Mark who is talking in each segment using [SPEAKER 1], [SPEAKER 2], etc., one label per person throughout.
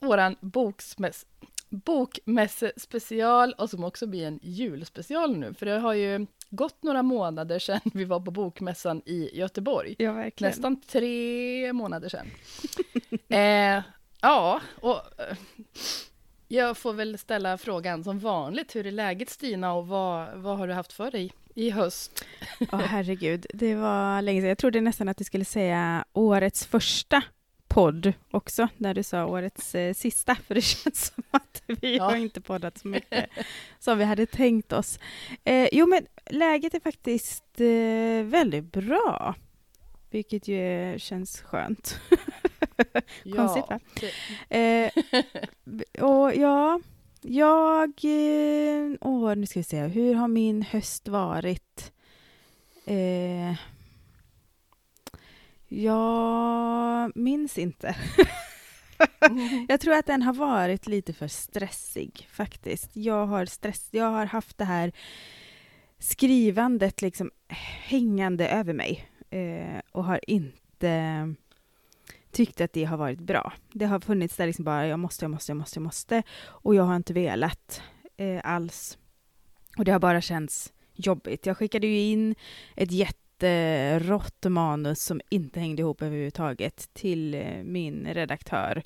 [SPEAKER 1] Våran boksmäss bokmässespecial och som också blir en julspecial nu. För det har ju gått några månader sedan vi var på bokmässan i Göteborg.
[SPEAKER 2] Ja, verkligen.
[SPEAKER 1] Nästan tre månader sedan. eh, ja, och eh, jag får väl ställa frågan som vanligt. Hur är läget Stina och vad, vad har du haft för dig i höst?
[SPEAKER 2] Åh oh, herregud, det var länge sedan. Jag trodde nästan att du skulle säga årets första podd också, när du sa årets eh, sista, för det känns som att vi ja. har inte poddat så mycket som vi hade tänkt oss. Eh, jo, men läget är faktiskt eh, väldigt bra, vilket ju känns skönt. Konstigt, va? Eh, och ja, jag... Eh, åh, nu ska vi se. Hur har min höst varit? Jag minns inte. jag tror att den har varit lite för stressig, faktiskt. Jag har, stress, jag har haft det här skrivandet liksom hängande över mig eh, och har inte tyckt att det har varit bra. Det har funnits där liksom bara, jag måste, jag måste, jag måste, jag måste. Och jag har inte velat eh, alls. Och det har bara känts jobbigt. Jag skickade ju in ett jätterått eh, manus som inte hängde ihop överhuvudtaget till eh, min redaktör.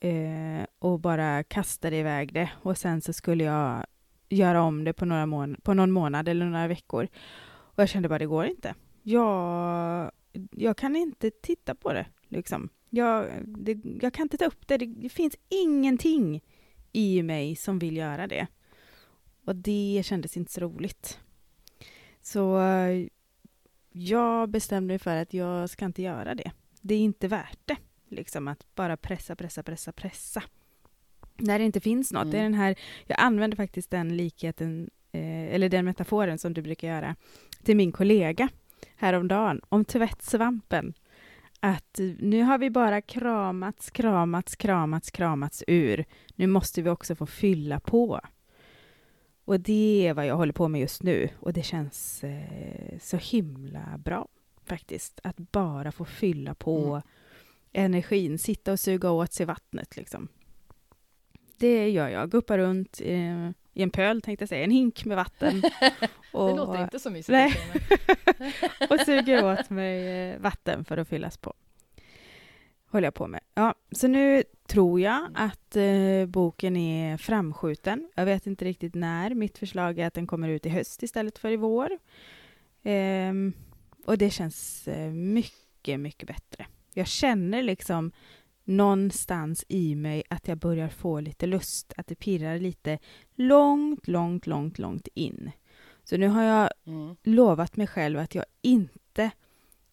[SPEAKER 2] Eh, och bara kastade iväg det. Och sen så skulle jag göra om det på, några mån på någon månad eller några veckor. Och jag kände bara, det går inte. Jag, jag kan inte titta på det. Liksom. Jag, det, jag kan inte ta upp det. det. det. finns ingenting i mig som vill göra det. Och det kändes inte så roligt. Så jag bestämde mig för att jag ska inte göra det. Det är inte värt det, liksom att bara pressa, pressa, pressa, pressa. När det inte finns något. Mm. Det är mm. den här, jag använder faktiskt den likheten, eh, eller den metaforen som du brukar göra, till min kollega häromdagen om tvättsvampen att nu har vi bara kramats, kramats, kramats, kramats ur. Nu måste vi också få fylla på. Och det är vad jag håller på med just nu och det känns eh, så himla bra faktiskt. Att bara få fylla på mm. energin, sitta och suga åt sig vattnet liksom. Det gör jag, guppar runt eh, i en pöl tänkte jag säga, en hink med vatten.
[SPEAKER 1] Och, det låter inte så mysigt.
[SPEAKER 2] Och suger åt mig eh, vatten för att fyllas på. Håller jag på med. Ja, så nu tror jag att eh, boken är framskjuten. Jag vet inte riktigt när. Mitt förslag är att den kommer ut i höst istället för i vår. Eh, och det känns eh, mycket, mycket bättre. Jag känner liksom någonstans i mig att jag börjar få lite lust, att det pirrar lite långt, långt, långt, långt in. Så nu har jag mm. lovat mig själv att jag inte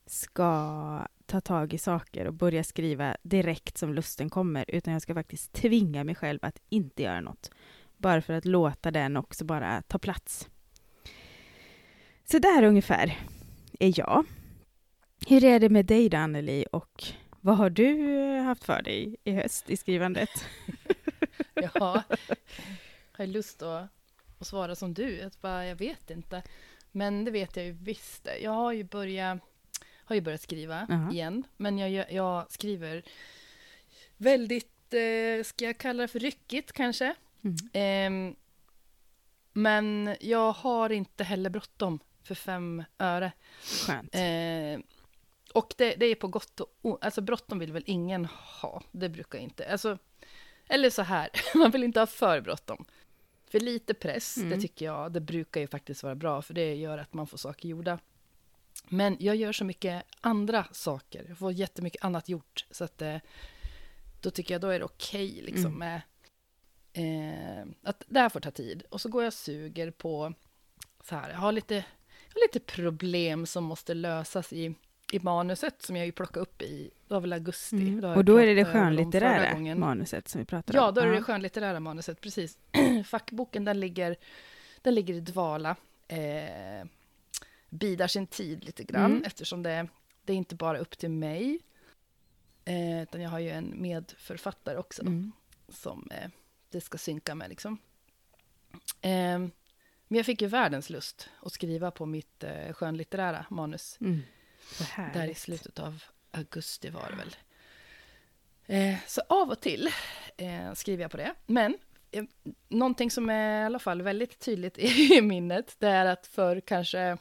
[SPEAKER 2] ska ta tag i saker och börja skriva direkt som lusten kommer, utan jag ska faktiskt tvinga mig själv att inte göra något. Bara för att låta den också bara ta plats. Så där ungefär är jag. Hur är det med dig då, Anneli, och vad har du eh, haft för dig i höst i skrivandet?
[SPEAKER 1] ja, jag har lust att, att svara som du, att bara, jag vet inte. Men det vet jag ju visst. Jag har ju börjat, har ju börjat skriva uh -huh. igen, men jag, jag skriver väldigt, eh, ska jag kalla det för ryckigt kanske? Mm. Eh, men jag har inte heller bråttom för fem öre.
[SPEAKER 2] Skönt.
[SPEAKER 1] Eh, och det, det, är på gott och ont. Alltså bråttom vill väl ingen ha. Det brukar inte. Alltså, eller så här, man vill inte ha för bråttom. För lite press, mm. det tycker jag, det brukar ju faktiskt vara bra, för det gör att man får saker gjorda. Men jag gör så mycket andra saker, jag får jättemycket annat gjort, så att eh, då tycker jag då är det okej okay, liksom mm. med eh, att det här får ta tid. Och så går jag och suger på så här, jag har lite, jag har lite problem som måste lösas i i manuset som jag ju plockade upp i, det var väl augusti.
[SPEAKER 2] Mm.
[SPEAKER 1] Då
[SPEAKER 2] Och då är det det skönlitterära manuset som vi pratar
[SPEAKER 1] Ja,
[SPEAKER 2] om.
[SPEAKER 1] då är det det skönlitterära manuset, precis. Fackboken, den ligger, den ligger i dvala. Eh, bidar sin tid lite grann,
[SPEAKER 2] Mm.
[SPEAKER 1] eftersom det, det är inte bara upp till mig. Eh, utan jag har ju en medförfattare också,
[SPEAKER 2] Mm.
[SPEAKER 1] som eh, det ska synka med. Liksom. Eh, men jag fick ju världens lust att skriva på mitt eh, skönlitterära manus.
[SPEAKER 2] Mm.
[SPEAKER 1] Där i slutet av augusti var det väl. Eh, så av och till eh, skriver jag på det. Men eh, någonting som är i alla fall väldigt tydligt i minnet, det är att för kanske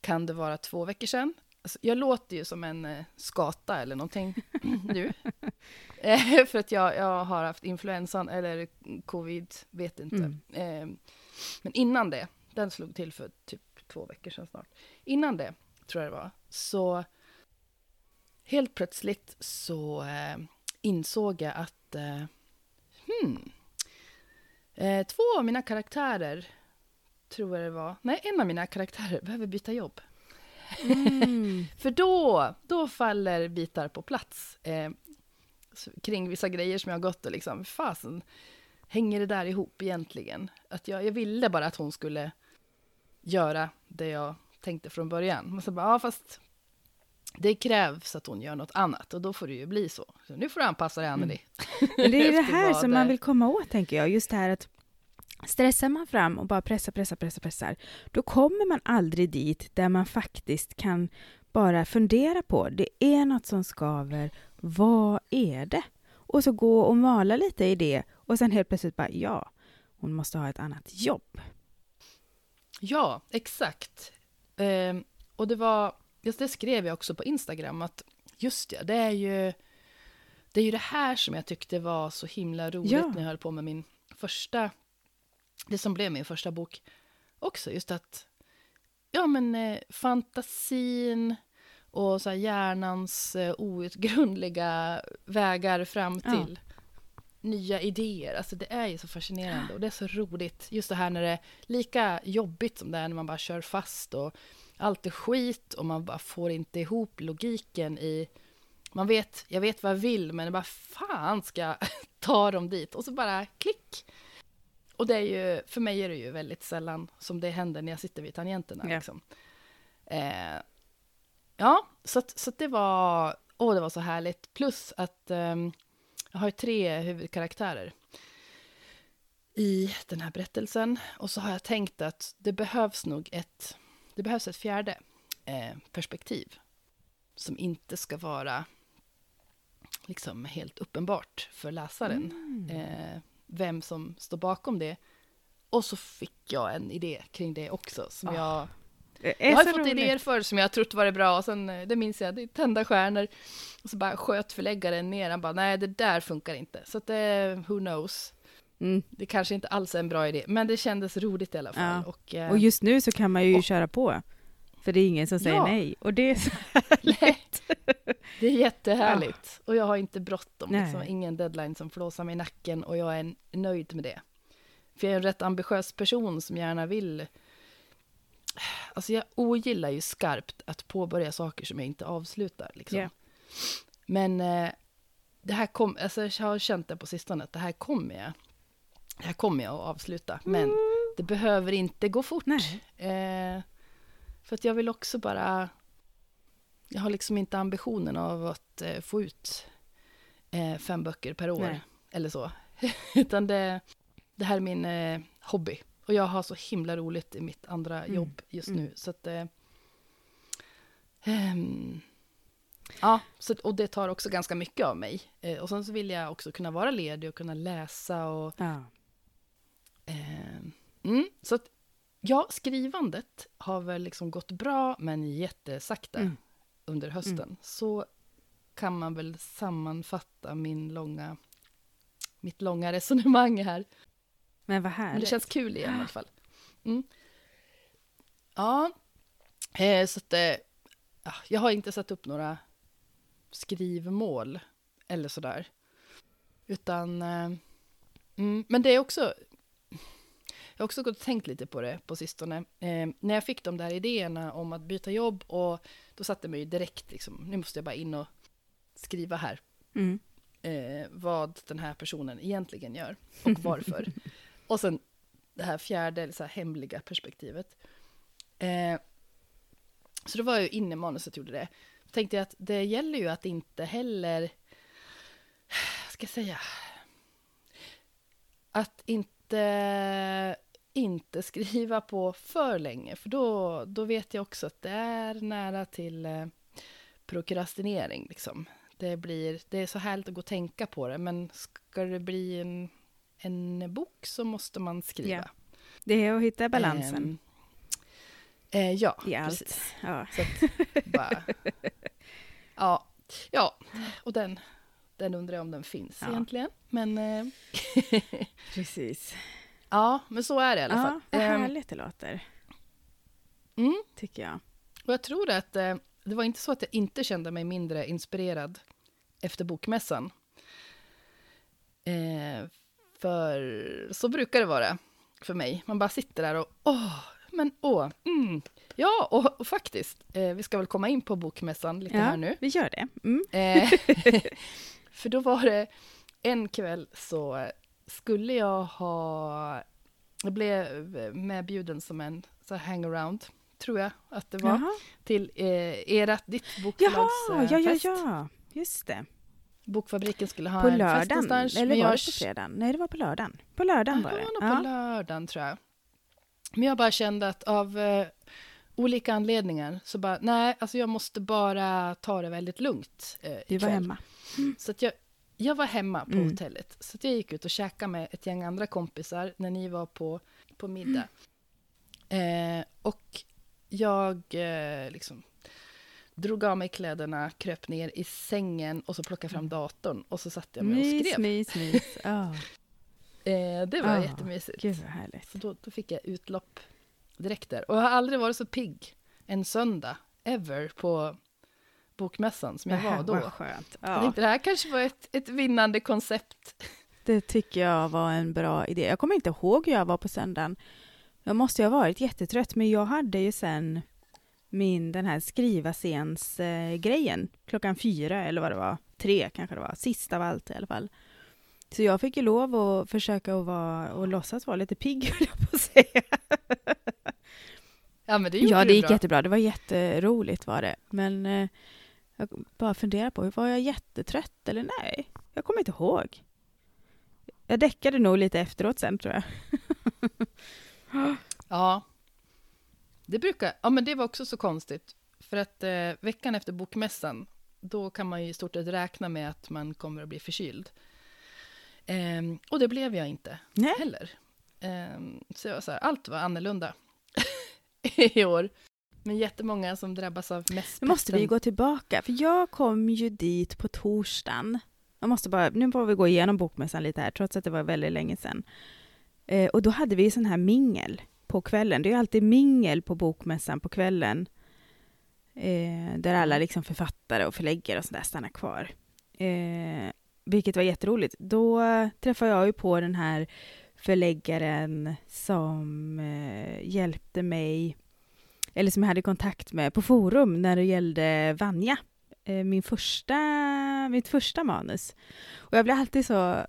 [SPEAKER 1] kan det vara två veckor sedan. Alltså, jag låter ju som en eh, skata eller någonting nu. Eh, för att jag, jag har haft influensan eller covid, vet inte.
[SPEAKER 2] Mm.
[SPEAKER 1] Eh, men innan det, den slog till för typ två veckor sedan snart. Innan det, tror jag det var, så helt plötsligt så eh, insåg jag att eh, hmm, eh, två av mina karaktärer, tror jag det var, nej en av mina karaktärer behöver byta jobb.
[SPEAKER 2] Mm.
[SPEAKER 1] För då, då faller bitar på plats eh, kring vissa grejer som jag har gått och liksom, fasen, hänger det där ihop egentligen? Att jag, jag ville bara att hon skulle göra det jag tänkte från början. Men så bara, ja fast det krävs att hon gör något annat och då får det ju bli så. så nu får du anpassa dig, Anneli.
[SPEAKER 2] Men det är det
[SPEAKER 1] Efter
[SPEAKER 2] här som
[SPEAKER 1] det-
[SPEAKER 2] man vill komma åt, tänker jag. Just det här att stressar man fram och bara pressar, pressar, pressar, pressar, då kommer man aldrig dit där man faktiskt kan bara fundera på, det är något som skaver, vad är det? Och så gå och mala lite i det och sen helt plötsligt bara, ja, hon måste ha ett annat jobb.
[SPEAKER 1] Ja, exakt. Ehm, och det var, just det skrev jag också på Instagram, att just ja, det är ju det, är ju det här som jag tyckte var så himla roligt
[SPEAKER 2] Ja.
[SPEAKER 1] när jag höll på med min första, det som blev min första bok också, just att, ja men eh, fantasin och så hjärnans eh, outgrundliga vägar fram
[SPEAKER 2] Ja.
[SPEAKER 1] till nya idéer. Alltså det är ju så fascinerande och det är så roligt. Just det här när det är lika jobbigt som det är när man bara kör fast och allt är skit och man bara får inte ihop logiken i... Man vet, jag vet vad jag vill, men det bara fan ska jag ta dem dit? Och så bara klick! Och det är ju, för mig är det ju väldigt sällan som det händer när jag sitter vid tangenterna.
[SPEAKER 2] Ja.
[SPEAKER 1] Liksom. Eh, ja, så, att, så att det var... Åh, det var så härligt. Plus att ehm, jag har ju tre huvudkaraktärer i den här berättelsen. Och så har jag tänkt att det behövs nog ett, det behövs ett fjärde eh, perspektiv. Som inte ska vara liksom helt uppenbart för läsaren.
[SPEAKER 2] Mm.
[SPEAKER 1] Eh, vem som står bakom det. Och så fick jag en idé kring det också. Som
[SPEAKER 2] Ah,
[SPEAKER 1] jag, jag har fått
[SPEAKER 2] roligt.
[SPEAKER 1] idéer förr som jag har trott var bra. Och sen, eh, det minns jag, det är tända stjärnor. Och så bara sköt förläggaren ner. Han bara, nej det där funkar inte. Så att det, who knows.
[SPEAKER 2] Mm.
[SPEAKER 1] Det kanske inte alls är en bra idé, men det kändes roligt i alla fall.
[SPEAKER 2] Ja.
[SPEAKER 1] Och, eh,
[SPEAKER 2] Och just nu så kan man ju
[SPEAKER 1] Och-
[SPEAKER 2] köra på. För det är ingen som säger
[SPEAKER 1] Ja.
[SPEAKER 2] nej. Och det är så
[SPEAKER 1] nej, det är jättehärligt. Och jag har inte bråttom, liksom, ingen deadline som flåsar mig i nacken och jag är nöjd med det. För jag är en rätt ambitiös person som gärna vill... Alltså jag ogillar ju skarpt att påbörja saker som jag inte avslutar. Liksom.
[SPEAKER 2] Ja.
[SPEAKER 1] Men eh, det här kom, alltså jag har känt det på sistone, att det här kommer jag, det här kommer jag att avsluta. Men det behöver inte gå fort. Eh, för att jag vill också bara... Jag har liksom inte ambitionen av att eh, få ut eh, fem böcker per år.
[SPEAKER 2] Nej.
[SPEAKER 1] Eller så. Utan det, det här är min eh, hobby. Och jag har så himla roligt i mitt andra
[SPEAKER 2] Mm.
[SPEAKER 1] jobb just
[SPEAKER 2] Mm.
[SPEAKER 1] nu. Så att... Ehm, ja, så, och det tar också ganska mycket av mig. Eh, och sen så vill jag också kunna vara ledig och kunna läsa och
[SPEAKER 2] Ja.
[SPEAKER 1] Eh, mm, så att, ja, skrivandet har väl liksom gått bra, men jättesakta
[SPEAKER 2] Mm.
[SPEAKER 1] under hösten.
[SPEAKER 2] Mm.
[SPEAKER 1] Så kan man väl sammanfatta min långa, mitt långa resonemang här.
[SPEAKER 2] Men vad
[SPEAKER 1] Men det
[SPEAKER 2] härligt.
[SPEAKER 1] känns kul igen i alla fall. Mm. Ja, eh, så att eh, ja, jag har inte satt upp några skrivmål eller sådär. Utan, eh, mm, men det är också, Jag har också gått och tänkt lite på det på sistone. Eh, när jag fick de där idéerna om att byta jobb och då satte mig ju direkt liksom, nu måste jag bara in och skriva här
[SPEAKER 2] Mm.
[SPEAKER 1] eh, vad den här personen egentligen gör och varför. och sen det här fjärde, så här hemliga perspektivet. Eh, så då var jag ju inne i manuset och gjorde det. Då tänkte jag att det gäller ju att inte heller, vad ska jag säga, att inte, inte skriva på för länge, för då, då vet jag också att det är nära till eh, prokrastinering. Liksom. Det, blir, det är så härligt att gå och tänka på det, men ska det bli en, en bok så måste man skriva.
[SPEAKER 2] Ja, Det är att hitta balansen
[SPEAKER 1] Ehm, eh, ja,
[SPEAKER 2] i allt.
[SPEAKER 1] precis.
[SPEAKER 2] Ja.
[SPEAKER 1] Så att, bara, ja, ja, och den, den undrar jag om den finns
[SPEAKER 2] Ja.
[SPEAKER 1] egentligen. Men eh,
[SPEAKER 2] Precis.
[SPEAKER 1] Ja, men så är det i alla
[SPEAKER 2] Ja,
[SPEAKER 1] fall.
[SPEAKER 2] vad
[SPEAKER 1] Ehm,
[SPEAKER 2] härligt det låter,
[SPEAKER 1] mm,
[SPEAKER 2] tycker jag.
[SPEAKER 1] och jag tror att eh, det var inte så att jag inte kände mig mindre inspirerad efter bokmässan. Eh, för så brukar det vara för mig. Man bara sitter där och åh, men åh, mm. Ja, och, och faktiskt, eh, vi ska väl komma in på bokmässan lite här nu.
[SPEAKER 2] vi gör det. Mm.
[SPEAKER 1] Eh, för då var det en kväll så skulle jag ha... Jag blev medbjuden som en så hangaround, tror jag att det var,
[SPEAKER 2] Jaha,
[SPEAKER 1] till eh, ert, ditt bokförlags
[SPEAKER 2] Jaha
[SPEAKER 1] eh,
[SPEAKER 2] ja, ja,
[SPEAKER 1] fest.
[SPEAKER 2] ja, just det.
[SPEAKER 1] Bokfabriken skulle ha
[SPEAKER 2] På
[SPEAKER 1] en fest
[SPEAKER 2] lördagen,
[SPEAKER 1] någonstans.
[SPEAKER 2] eller var
[SPEAKER 1] jag
[SPEAKER 2] det på fredagen? Nej, det var på lördagen. På lördagen var
[SPEAKER 1] Ja,
[SPEAKER 2] det.
[SPEAKER 1] nog
[SPEAKER 2] Ja.
[SPEAKER 1] på lördagen tror jag. Men jag bara kände att av eh, olika anledningar så bara, nej, alltså jag måste bara ta det väldigt lugnt eh,
[SPEAKER 2] Du var hemma.
[SPEAKER 1] Så att jag, jag var hemma på
[SPEAKER 2] Mm.
[SPEAKER 1] hotellet. Så jag gick ut och käkade med ett gäng andra kompisar när ni var på, på middag. Eh, och jag eh, liksom drog av mig kläderna, kröp ner i sängen och så plockade fram datorn och så satte jag mig och
[SPEAKER 2] Mys,
[SPEAKER 1] skrev.
[SPEAKER 2] mys, mys. Ja,
[SPEAKER 1] Eh, det var
[SPEAKER 2] Ah,
[SPEAKER 1] jättemysigt.
[SPEAKER 2] gud vad härligt.
[SPEAKER 1] Så då, då fick jag utlopp direkt där. Och jag har aldrig varit så pigg en söndag, ever, på bokmässan som jag var
[SPEAKER 2] Vad
[SPEAKER 1] då.
[SPEAKER 2] skönt.
[SPEAKER 1] Jag
[SPEAKER 2] Ja,
[SPEAKER 1] tänkte det här kanske var ett, ett vinnande koncept.
[SPEAKER 2] det tycker jag var en bra idé. Jag kommer inte ihåg hur jag var på söndagen. Jag måste ju ha varit jättetrött, men jag hade ju sen min den här skriva sens eh, grejen klockan fyra eller vad det var, tre kanske det var, sist av allt i alla fall. Så jag fick ju lov att försöka att vara och låtsas vara lite pigg, höll jag på att säga.
[SPEAKER 1] Ja, men det gjorde
[SPEAKER 2] Ja, det gick
[SPEAKER 1] bra.
[SPEAKER 2] jättebra. Det var jätteroligt var det. Men eh, jag bara funderar på, var jag jättetrött eller nej? Jag kommer inte ihåg. Jag däckade nog lite efteråt sen tror jag.
[SPEAKER 1] Ja. Det brukar, ja men det var också så konstigt. För att eh, veckan efter bokmässan, då kan man ju i stort sett räkna med att man kommer att bli förkyld. Ehm, och det blev jag inte
[SPEAKER 2] Nej.
[SPEAKER 1] heller. Ehm, så jag var så här, allt var annorlunda i år. Men jättemånga som drabbas av mest
[SPEAKER 2] Nu måste vi ju gå tillbaka, för jag kom ju dit på torsdagen. Jag måste bara, nu får vi gå igenom bokmässan lite här, trots att det var väldigt länge sedan. Eh, och då hade vi sån här mingel på kvällen. Det är ju alltid mingel på bokmässan på kvällen. Eh, där alla liksom författare och förläggare och sådär stannar kvar. Eh, vilket var jätteroligt. Då träffade jag ju på den här förläggaren som eh, hjälpte mig eller som jag hade kontakt med på forum när det gällde Vanja. Eh, Min första, mitt första manus. Och jag blir alltid så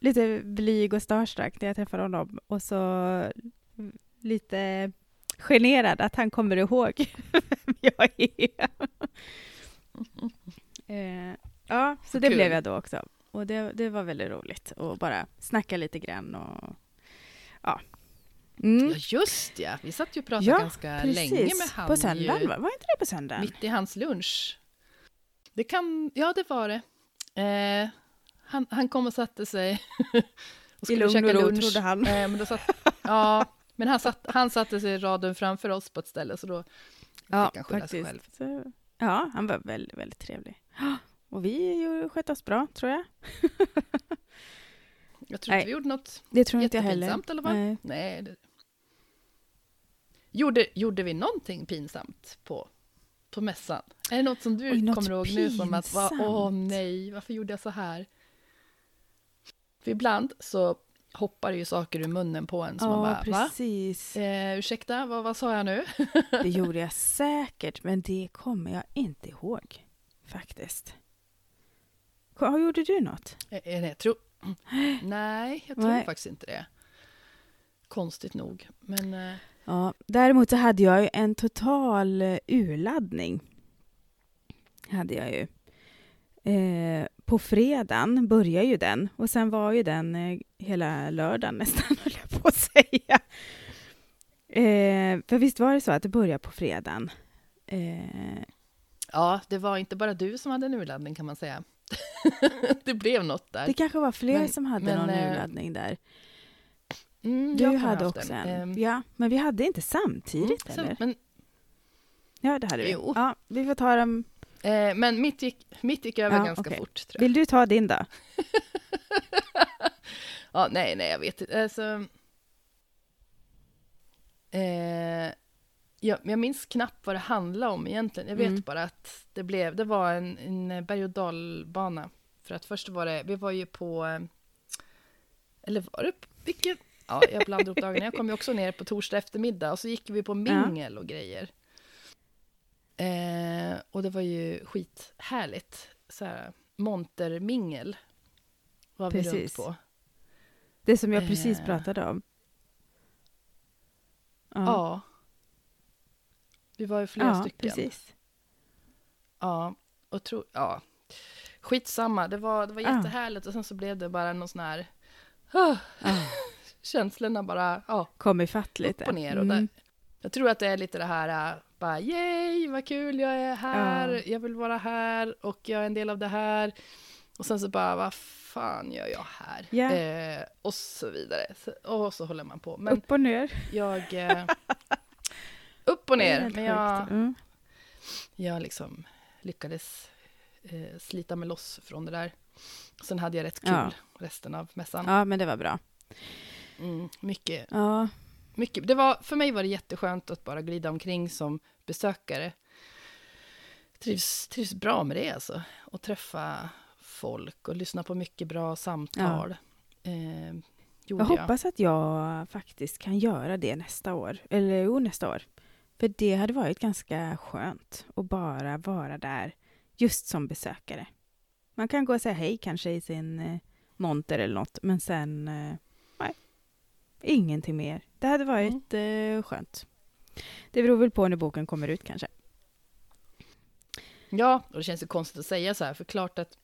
[SPEAKER 2] lite blyg och starstruck när jag träffar honom och så lite generad att han kommer ihåg vem jag är. Eh, ja, så det
[SPEAKER 1] Kul.
[SPEAKER 2] blev jag då också. Och det, det var väldigt roligt att bara snacka lite grann och ja. Mm.
[SPEAKER 1] Ja, just ja. Vi satt ju och pratade
[SPEAKER 2] Ja,
[SPEAKER 1] ganska länge med han
[SPEAKER 2] På söndagen,
[SPEAKER 1] ju,
[SPEAKER 2] va? var inte det på söndagen?
[SPEAKER 1] mitt i hans lunch. Det kan, ja det var det. Eh, han, han kom och satte sig och
[SPEAKER 2] I lugn och ro, trodde han.
[SPEAKER 1] Eh, men satt, ja, men han, satt, han satte sig i raden framför oss på ett ställe, så då
[SPEAKER 2] Ja,
[SPEAKER 1] fick han skylla sig själv.
[SPEAKER 2] Så, ja, han var väldigt, väldigt trevlig. Och vi skötte oss bra, tror jag.
[SPEAKER 1] Jag tror inte vi gjorde något
[SPEAKER 2] Det tror inte jag heller.
[SPEAKER 1] eller vad?
[SPEAKER 2] Nej.
[SPEAKER 1] Nej. Det... Gjorde, gjorde vi någonting pinsamt på, på mässan? Är det något som du
[SPEAKER 2] Oj, något
[SPEAKER 1] kommer ihåg nu som att, va, åh
[SPEAKER 2] pinsamt.
[SPEAKER 1] nej, varför gjorde jag så här? För ibland så hoppar ju saker ur munnen på en. Man
[SPEAKER 2] Ja,
[SPEAKER 1] bara, va?
[SPEAKER 2] precis.
[SPEAKER 1] Eh, ursäkta, vad, vad sa jag nu?
[SPEAKER 2] Det gjorde jag säkert, men det kommer jag inte ihåg. Faktiskt. Ko- Gjorde du något?
[SPEAKER 1] Eh, eh, nej, jag tror... Nej, jag tror
[SPEAKER 2] Nej.
[SPEAKER 1] faktiskt inte det. Konstigt nog. Men eh,
[SPEAKER 2] Ja, däremot så hade jag ju en total eh, urladdning. Hade jag ju. Eh, på fredagen började ju den och sen var ju den eh, hela lördagen nästan, höll jag på att säga. Eh, för visst var det så att det började på fredagen? Eh,
[SPEAKER 1] ja, det var inte bara du som hade en urladdning kan man säga. det blev något där.
[SPEAKER 2] det kanske var fler
[SPEAKER 1] Men-
[SPEAKER 2] som hade
[SPEAKER 1] men,
[SPEAKER 2] någon
[SPEAKER 1] eh,
[SPEAKER 2] urladdning där.
[SPEAKER 1] Mm,
[SPEAKER 2] Du hade också
[SPEAKER 1] en.
[SPEAKER 2] en.
[SPEAKER 1] Ehm,
[SPEAKER 2] Ja, men vi hade inte samtidigt
[SPEAKER 1] mm,
[SPEAKER 2] eller?
[SPEAKER 1] men,
[SPEAKER 2] Ja, det hade vi.
[SPEAKER 1] Jo.
[SPEAKER 2] Ja, vi får ta dem.
[SPEAKER 1] eh, men mitt gick, mitt gick över
[SPEAKER 2] Ja,
[SPEAKER 1] ganska
[SPEAKER 2] okej.
[SPEAKER 1] fort. Tror jag.
[SPEAKER 2] Vill du ta din då?
[SPEAKER 1] Ja, nej, nej, jag vet inte. Alltså, eh, jag, jag minns knappt vad det handlade om egentligen. Jag vet
[SPEAKER 2] Mm.
[SPEAKER 1] bara att det, blev, det var en, en berg och dalbana. För att först var det, vi var ju på, eh, eller var det, vilken? Ja, jag blandar ihop dagarna. Jag kom ju också ner på torsdag eftermiddag och så gick vi på mingel och grejer. Eh, och det var ju skithärligt. Så här, montermingel var vi runt
[SPEAKER 2] Precis.
[SPEAKER 1] på.
[SPEAKER 2] Det som jag precis
[SPEAKER 1] Eh.
[SPEAKER 2] pratade om.
[SPEAKER 1] Ja. Vi var ju flera
[SPEAKER 2] ja
[SPEAKER 1] stycken.
[SPEAKER 2] precis.
[SPEAKER 1] Ja, och tro, ja. Skitsamma, det var, det var
[SPEAKER 2] Ja.
[SPEAKER 1] jättehärligt och sen så blev det bara någon sån här...
[SPEAKER 2] Ja.
[SPEAKER 1] känslorna bara, ja,
[SPEAKER 2] Kom ifatt lite.
[SPEAKER 1] upp och ner. Och
[SPEAKER 2] Mm.
[SPEAKER 1] där. Jag tror att det är lite det här, äh, bara yay, vad kul, jag är här,
[SPEAKER 2] Ja.
[SPEAKER 1] jag vill vara här och jag är en del av det här. Och sen så bara, vad fan gör jag här?
[SPEAKER 2] Ja.
[SPEAKER 1] Eh, och så vidare. Så, och så håller man på. Men
[SPEAKER 2] Upp och ner.
[SPEAKER 1] jag... Eh, upp och ner. Men jag.
[SPEAKER 2] Mm.
[SPEAKER 1] jag liksom lyckades eh, slita mig loss från det där. Sen hade jag rätt kul
[SPEAKER 2] Ja.
[SPEAKER 1] resten av mässan.
[SPEAKER 2] Ja, men det var bra.
[SPEAKER 1] Mm, mycket,
[SPEAKER 2] Ja,
[SPEAKER 1] mycket. Det var, för mig var det jätteskönt att bara glida omkring som besökare. Trivs, trivs bra med det alltså. Och träffa folk och lyssna på mycket bra samtal. Eh, gjorde
[SPEAKER 2] jag
[SPEAKER 1] jag.
[SPEAKER 2] hoppas att jag faktiskt kan göra det nästa år. Eller jo, nästa år. För det hade varit ganska skönt att bara vara där just som besökare. Man kan gå och säga hej kanske i sin eh, monter eller något, men sen eh, ingenting mer. Det hade varit eh, skönt. Det beror väl på när boken kommer ut kanske.
[SPEAKER 1] Ja, och det känns ju konstigt att säga så här, för klart att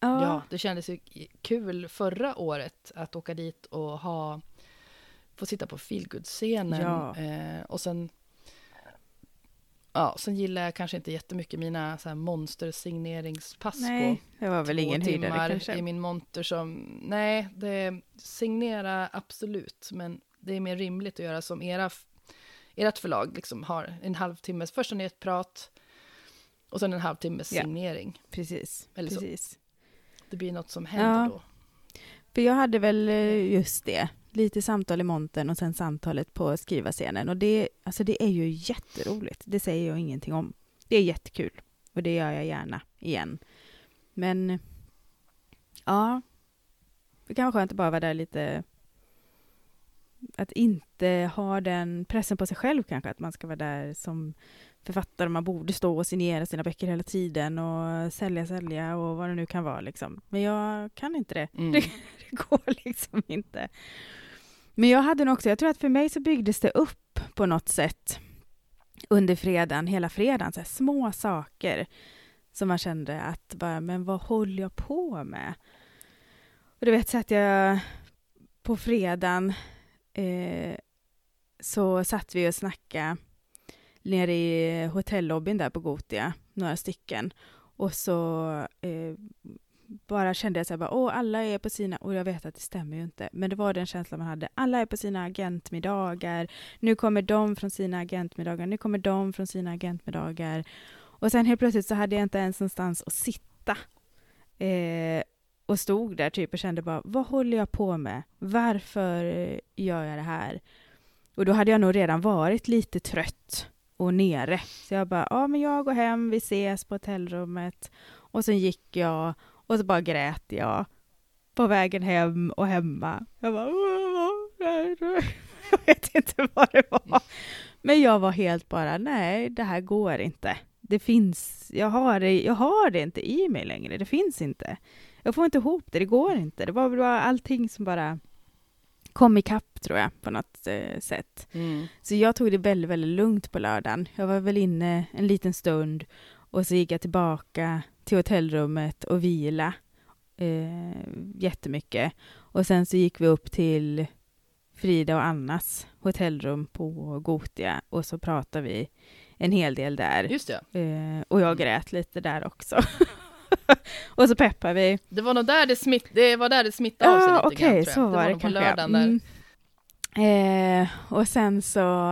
[SPEAKER 2] Ja,
[SPEAKER 1] Ja, det kändes ju kul förra året att åka dit och ha få sitta på feelgood-scenen.
[SPEAKER 2] Ja.
[SPEAKER 1] Eh, och sen Ja, sen gillar jag kanske inte jättemycket mina så här monster-signeringspass
[SPEAKER 2] nej,
[SPEAKER 1] på
[SPEAKER 2] det var väl ingen
[SPEAKER 1] timmar
[SPEAKER 2] kanske.
[SPEAKER 1] i min monter som... Nej, det signera absolut, men det är mer rimligt att göra som era, ert förlag liksom har en halvtimmes, först en ett prat och sen en halvtimmes
[SPEAKER 2] Ja.
[SPEAKER 1] signering.
[SPEAKER 2] Precis,
[SPEAKER 1] Eller så.
[SPEAKER 2] precis.
[SPEAKER 1] Det blir något som händer
[SPEAKER 2] Ja.
[SPEAKER 1] då.
[SPEAKER 2] För jag hade väl eh, just det, lite samtal i montern och sen samtalet på skrivarscenen. Och det, alltså det är ju jätteroligt, det säger jag ingenting om. Det är jättekul och det gör jag gärna igen. Men ja, det kan vara skönt att bara vara där lite att inte ha den pressen på sig själv kanske, att man ska vara där som författare, man borde stå och signera sina böcker hela tiden och sälja, sälja och vad det nu kan vara liksom. Men jag kan inte det.
[SPEAKER 1] Mm.
[SPEAKER 2] Det går liksom inte. Men jag hade nog också, jag tror att för mig så byggdes det upp på något sätt under fredagen, hela fredagen, så här små saker som man kände att bara, men vad håller jag på med? Och du vet, så att jag på fredagen eh, så satt vi och snackade nere i hotellobbyn där på Gotia, några stycken. Och så eh, bara kände jag så här, bara, åh, alla är på sina, och jag vet att det stämmer ju inte, men det var den känslan man hade. Alla är på sina agentmiddagar, nu kommer de från sina agentmiddagar, nu kommer de från sina agentmiddagar. Och sen helt plötsligt så hade jag inte ens någonstans att sitta. Eh, och stod där typ och kände bara, vad håller jag på med? Varför gör jag det här? Och då hade jag nog redan varit lite trött och nere. Så jag bara, ja men jag går hem, vi ses på hotellrummet. Och sen gick jag och så bara grät jag. på vägen hem och hemma. Jag bara... Jag vet inte vad det var. Men jag var helt bara, nej, det här går inte. Det finns, jag har det, jag har det inte i mig längre. Det finns inte. Jag får inte ihop det, det går inte. Det var bara allting som bara kom ikapp, tror jag, på något eh, sätt.
[SPEAKER 1] Mm.
[SPEAKER 2] Så jag tog det väldigt, väldigt lugnt på lördagen. Jag var väl inne en liten stund och så gick jag tillbaka till hotellrummet och vila eh, jättemycket. Och sen så gick vi upp till Frida och Annas hotellrum på Gotia och så pratade vi en hel del där.
[SPEAKER 1] Just det.
[SPEAKER 2] Eh, och jag grät lite där också. och så peppar vi.
[SPEAKER 1] Det var nog där det, smitt, det, var där det smittade av sig
[SPEAKER 2] Ja,
[SPEAKER 1] lite
[SPEAKER 2] okej,
[SPEAKER 1] grann, tror jag.
[SPEAKER 2] så var det
[SPEAKER 1] på
[SPEAKER 2] kanske.
[SPEAKER 1] där.
[SPEAKER 2] Mm. Eh, och sen så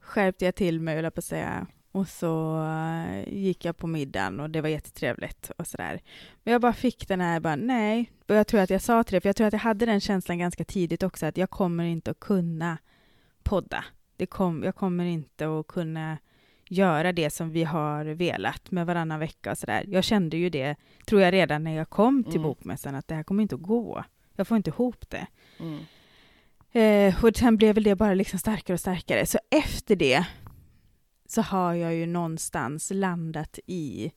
[SPEAKER 2] skärpte jag till mig, höll på att säga. Och så eh, gick jag på middagen och det var jättetrevligt och sådär. Men jag bara fick den här, bara nej. Och jag tror att jag sa till det, för jag tror att jag hade den känslan ganska tidigt också, att jag kommer inte att kunna podda. Det kom, jag kommer inte att kunna göra det som vi har velat med varannan vecka och sådär. Jag kände ju det, tror jag, redan när jag kom till
[SPEAKER 1] Mm.
[SPEAKER 2] bokmässan, att det här kommer inte att gå. Jag får inte ihop det.
[SPEAKER 1] Mm.
[SPEAKER 2] Eh, och sen blev väl det bara liksom starkare och starkare. Så efter det så har jag ju någonstans landat i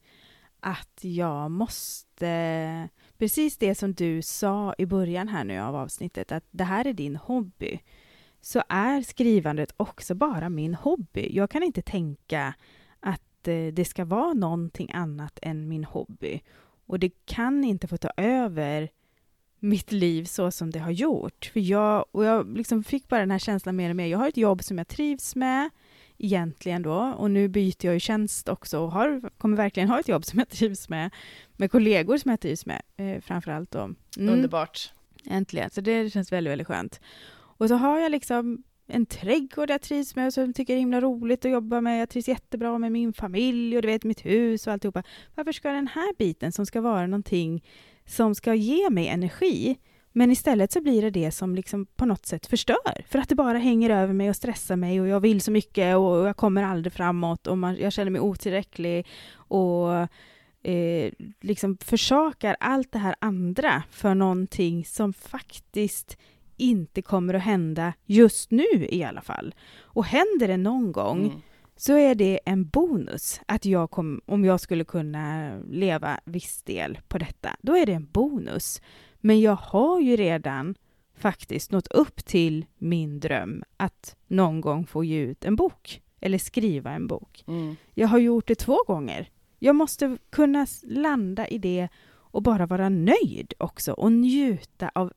[SPEAKER 2] att jag måste, precis det som du sa i början här nu av avsnittet, att det här är din hobby, så är skrivandet också bara min hobby. Jag kan inte tänka att eh, det ska vara någonting annat än min hobby. Och det kan inte få ta över mitt liv så som det har gjort. För jag, och jag liksom fick bara den här känslan mer och mer. Jag har ett jobb som jag trivs med egentligen då och nu byter jag ju tjänst också och har, kommer verkligen ha ett jobb som jag trivs med, med kollegor som jag trivs med eh, framförallt. Mm,
[SPEAKER 1] Underbart.
[SPEAKER 2] Äntligen, så det känns väldigt, väldigt skönt. Och så har jag liksom en trädgård jag trivs med och som tycker det är himla roligt att jobba med. Jag trivs jättebra med min familj och du vet mitt hus och alltihopa. Varför ska den här biten som ska vara någonting som ska ge mig energi, men istället så blir det det som liksom på något sätt förstör. För att det bara hänger över mig och stressar mig och jag vill så mycket och jag kommer aldrig framåt och man, jag känner mig otillräcklig och eh, liksom försakar allt det här andra för någonting som faktiskt inte kommer att hända just nu i alla fall. Och händer det någon gång
[SPEAKER 1] Mm.
[SPEAKER 2] så är det en bonus att jag kom, om jag skulle kunna leva viss del på detta, då är det en bonus. Men jag har ju redan faktiskt nått upp till min dröm att någon gång få ge ut en bok eller skriva en bok.
[SPEAKER 1] Mm.
[SPEAKER 2] Jag har gjort det två gånger. Jag måste kunna landa i det och bara vara nöjd också och njuta av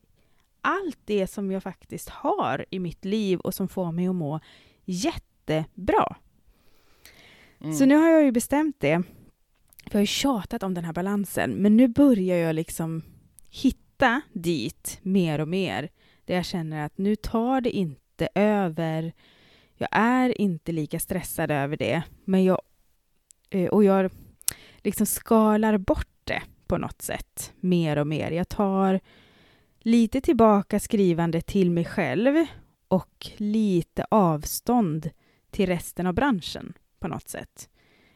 [SPEAKER 2] allt det som jag faktiskt har i mitt liv och som får mig att må jättebra.
[SPEAKER 1] Mm.
[SPEAKER 2] Så nu har jag ju bestämt det. För jag har ju tjatat om den här balansen, men nu börjar jag liksom hitta dit mer och mer. Där jag känner att nu tar det inte över. Jag är inte lika stressad över det, men jag eh, och jag liksom skalar bort det på något sätt mer och mer. Jag tar lite tillbaka skrivande till mig själv och lite avstånd till resten av branschen på något sätt.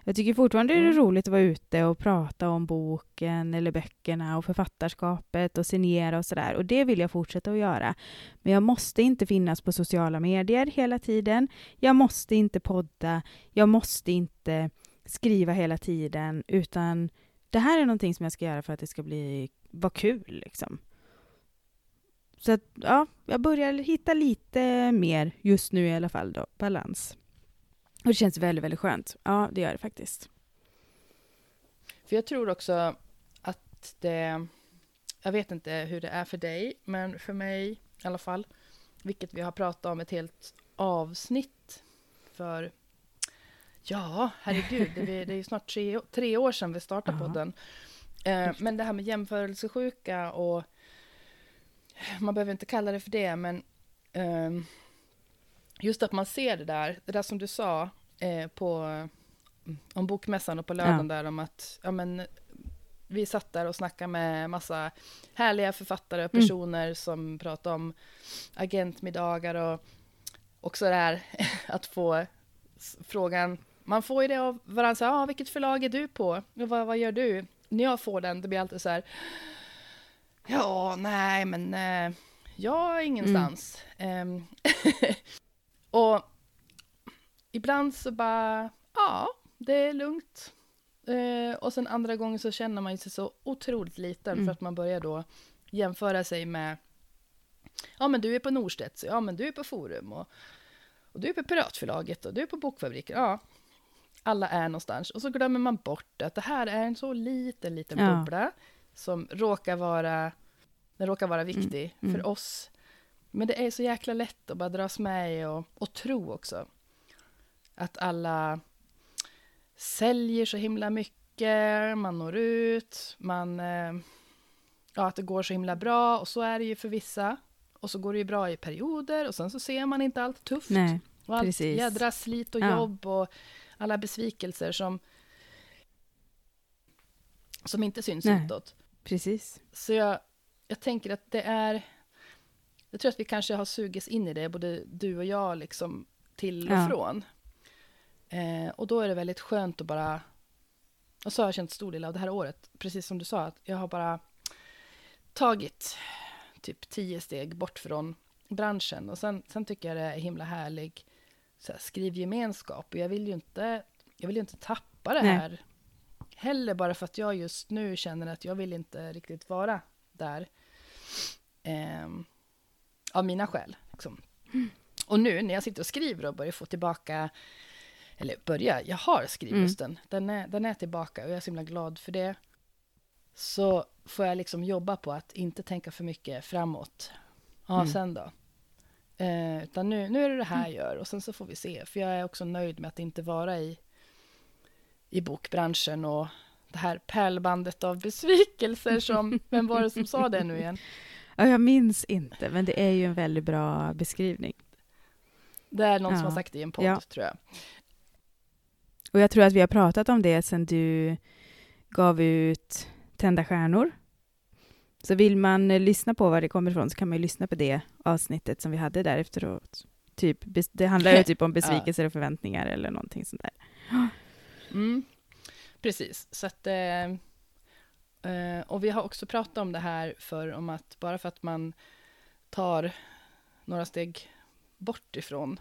[SPEAKER 2] Jag tycker fortfarande det är
[SPEAKER 1] Mm.
[SPEAKER 2] roligt att vara ute och prata om boken eller böckerna och författarskapet och signera och sådär. Och det vill jag fortsätta att göra. Men jag måste inte finnas på sociala medier hela tiden. Jag måste inte podda. Jag måste inte skriva hela tiden. Utan det här är någonting som jag ska göra för att det ska bli vara kul. Liksom. Så att, ja, jag börjar hitta lite mer just nu i alla fall då, balans. Och det känns väldigt, väldigt skönt. Ja, det gör det faktiskt.
[SPEAKER 1] För jag tror också att det... Jag vet inte hur det är för dig, men för mig i alla fall, vilket vi har pratat om ett helt avsnitt för... Ja, herregud, det är, det är snart tre, tre år sedan vi startade podden. Eh, men det här med jämförelsesjuka och... Man behöver inte kalla det för det, men... ehm, just att man ser det där, det där som du sa eh, på om bokmässan och på lördagen där om att ja, men, vi satt där och snackade med massa härliga författare och
[SPEAKER 2] Mm.
[SPEAKER 1] personer som pratade om agentmiddagar och också det här att få frågan, man får ju det av varandra, så ah, vilket förlag är du på? Och vad, vad gör du? När jag får den, det blir alltid så här, Ja, nej, men eh, jag är ingenstans. Mm. och ibland så bara, ja, det är lugnt. Eh, och sen andra gånger så känner man sig så otroligt liten mm. för att man börjar då jämföra sig med, ja men du är på Norstedts, ja men du är på Forum och, och du är på Piratförlaget och du är på Bokfabriken. Ja, alla är någonstans. Och så glömmer man bort att det här är en så liten, liten ja. bubbla som råkar vara, den råkar vara viktig mm. för mm. oss. Men det är så jäkla lätt att bara dras med och, och tro också. Att alla säljer så himla mycket, man når ut, man... Eh, ja, att det går så himla bra och så är det ju för vissa. Och så går det ju bra i perioder och sen så ser man inte allt tufft.
[SPEAKER 2] Nej,
[SPEAKER 1] och allt precis. jädra slit och ja. jobb och alla besvikelser som, som inte syns Nej, utåt.
[SPEAKER 2] Precis.
[SPEAKER 1] Så jag, jag tänker att det är... Jag tror att vi kanske har sugits in i det, både du och jag, liksom till och ja. från. Eh, och då är det väldigt skönt att bara... Och så har jag känt stor del av det här året, precis som du sa, att jag har bara tagit typ tio steg bort från branschen. Och sen, sen tycker jag det är himla härlig så här, skrivgemenskap. Och jag vill ju inte, jag vill ju inte tappa det här Nej. Heller, bara för att jag just nu känner att jag vill inte riktigt vara där. Eh, av mina skäl. Liksom. Mm. Och nu när jag sitter och skriver och börjar få tillbaka, eller börja, jag har skrivlusten, mm. den, är, den är tillbaka och jag är så himla glad för det. Så får jag liksom jobba på att inte tänka för mycket framåt. Ja, mm. sen då? Eh, utan nu, nu är det det här jag gör och sen så får vi se. För jag är också nöjd med att inte vara i, i bokbranschen och det här pärlbandet av besvikelser som, vem var det som sa det nu igen?
[SPEAKER 2] Ja, jag minns inte, men det är ju en väldigt bra beskrivning.
[SPEAKER 1] Det är någon ja. som har sagt det i en podd, ja. tror jag.
[SPEAKER 2] Och jag tror att vi har pratat om det sen du gav ut Tända stjärnor så vill man eh, lyssna på var det kommer ifrån så kan man ju lyssna på det avsnittet som vi hade där efteråt. Typ, det handlar ju typ om besvikelser och förväntningar eller någonting sånt där.
[SPEAKER 1] Mm. Precis, så att... Eh, eh, och vi har också pratat om det här för om att bara för att man tar några steg bort ifrån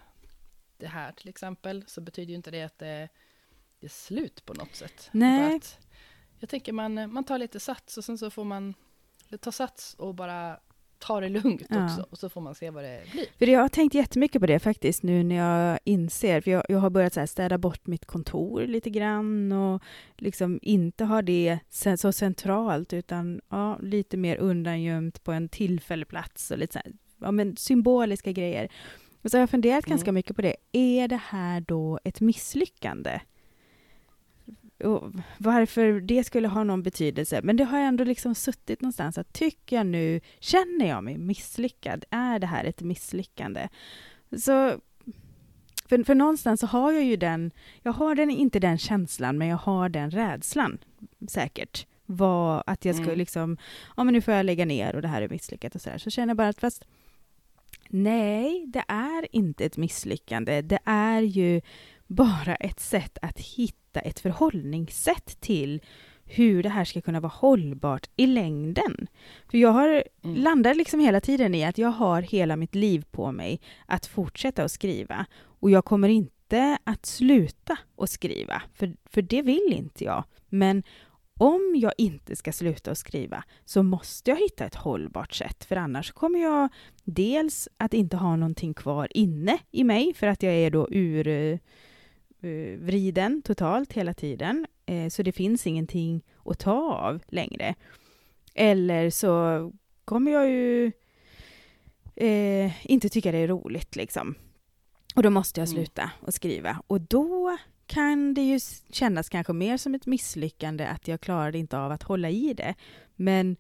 [SPEAKER 1] det här till exempel, så betyder ju inte det att det, det är slut på något sätt.
[SPEAKER 2] Nej.
[SPEAKER 1] jag tänker man, man tar lite sats och sen så får man ta sats och bara ta det lugnt ja. också, och så får man se vad det blir.
[SPEAKER 2] För jag har tänkt jättemycket på det faktiskt, nu när jag inser, för jag, jag har börjat så här städa bort mitt kontor lite grann och liksom inte ha det så centralt, utan ja, lite mer undangömt på en tillfällig plats och lite så här, ja, men symboliska grejer. Och så har jag funderat mm. ganska mycket på det. Är det här då ett misslyckande? Och varför det skulle ha någon betydelse. Men det har ändå liksom suttit någonstans att tycker jag nu, känner jag mig misslyckad? Är det här ett misslyckande? Så för, för någonstans så har jag ju den, jag har den, inte den känslan, men jag har den rädslan säkert. Var att jag skulle mm. liksom, ja men nu får jag lägga ner och det här är misslyckat och sådär. Så känner jag bara att fast nej, det är inte ett misslyckande. Det är ju bara ett sätt att hitta ett förhållningssätt till hur det här ska kunna vara hållbart i längden. För jag har mm. landar liksom hela tiden i att jag har hela mitt liv på mig att fortsätta att skriva. Och jag kommer inte att sluta att skriva, för, för det vill inte jag. Men om jag inte ska sluta att skriva så måste jag hitta ett hållbart sätt, för annars kommer jag dels att inte ha någonting kvar inne i mig, för att jag är då ur vriden totalt hela tiden, eh, så det finns ingenting att ta av längre. Eller så kommer jag ju eh, inte tycka det är roligt liksom. Och då måste jag mm. sluta att skriva. Och då kan det ju kännas kanske mer som ett misslyckande att jag klarade inte av att hålla i det. Men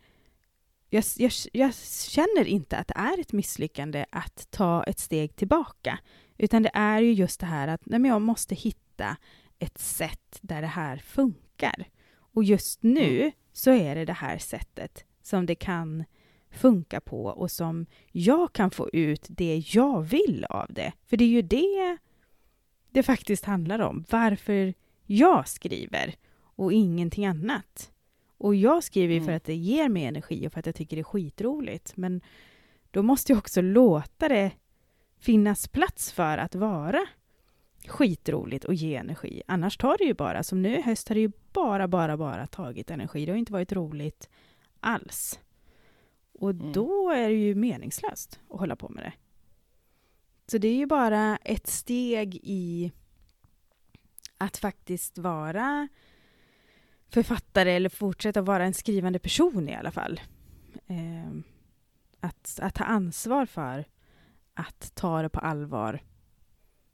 [SPEAKER 2] jag, jag, jag, känner inte att det är ett misslyckande att ta ett steg tillbaka. Utan det är ju just det här att nej, men jag måste hitta ett sätt där det här funkar. Och just nu så är det det här sättet som det kan funka på och som jag kan få ut det jag vill av det. För det är ju det det faktiskt handlar om. Varför jag skriver och ingenting annat. Och jag skriver ju för
[SPEAKER 1] Mm.
[SPEAKER 2] att det ger mig energi och för att jag tycker det är skitroligt. Men då måste jag också låta det finnas plats för att vara skitroligt och ge energi. Annars tar det ju bara, som nu i höst har det ju bara, bara, bara tagit energi. Det har inte varit roligt alls. Och
[SPEAKER 1] Mm.
[SPEAKER 2] då är det ju meningslöst att hålla på med det. Så det är ju bara ett steg i att faktiskt vara författare eller fortsätta vara en skrivande person i alla fall. Eh, att, att ta ansvar för att ta det på allvar,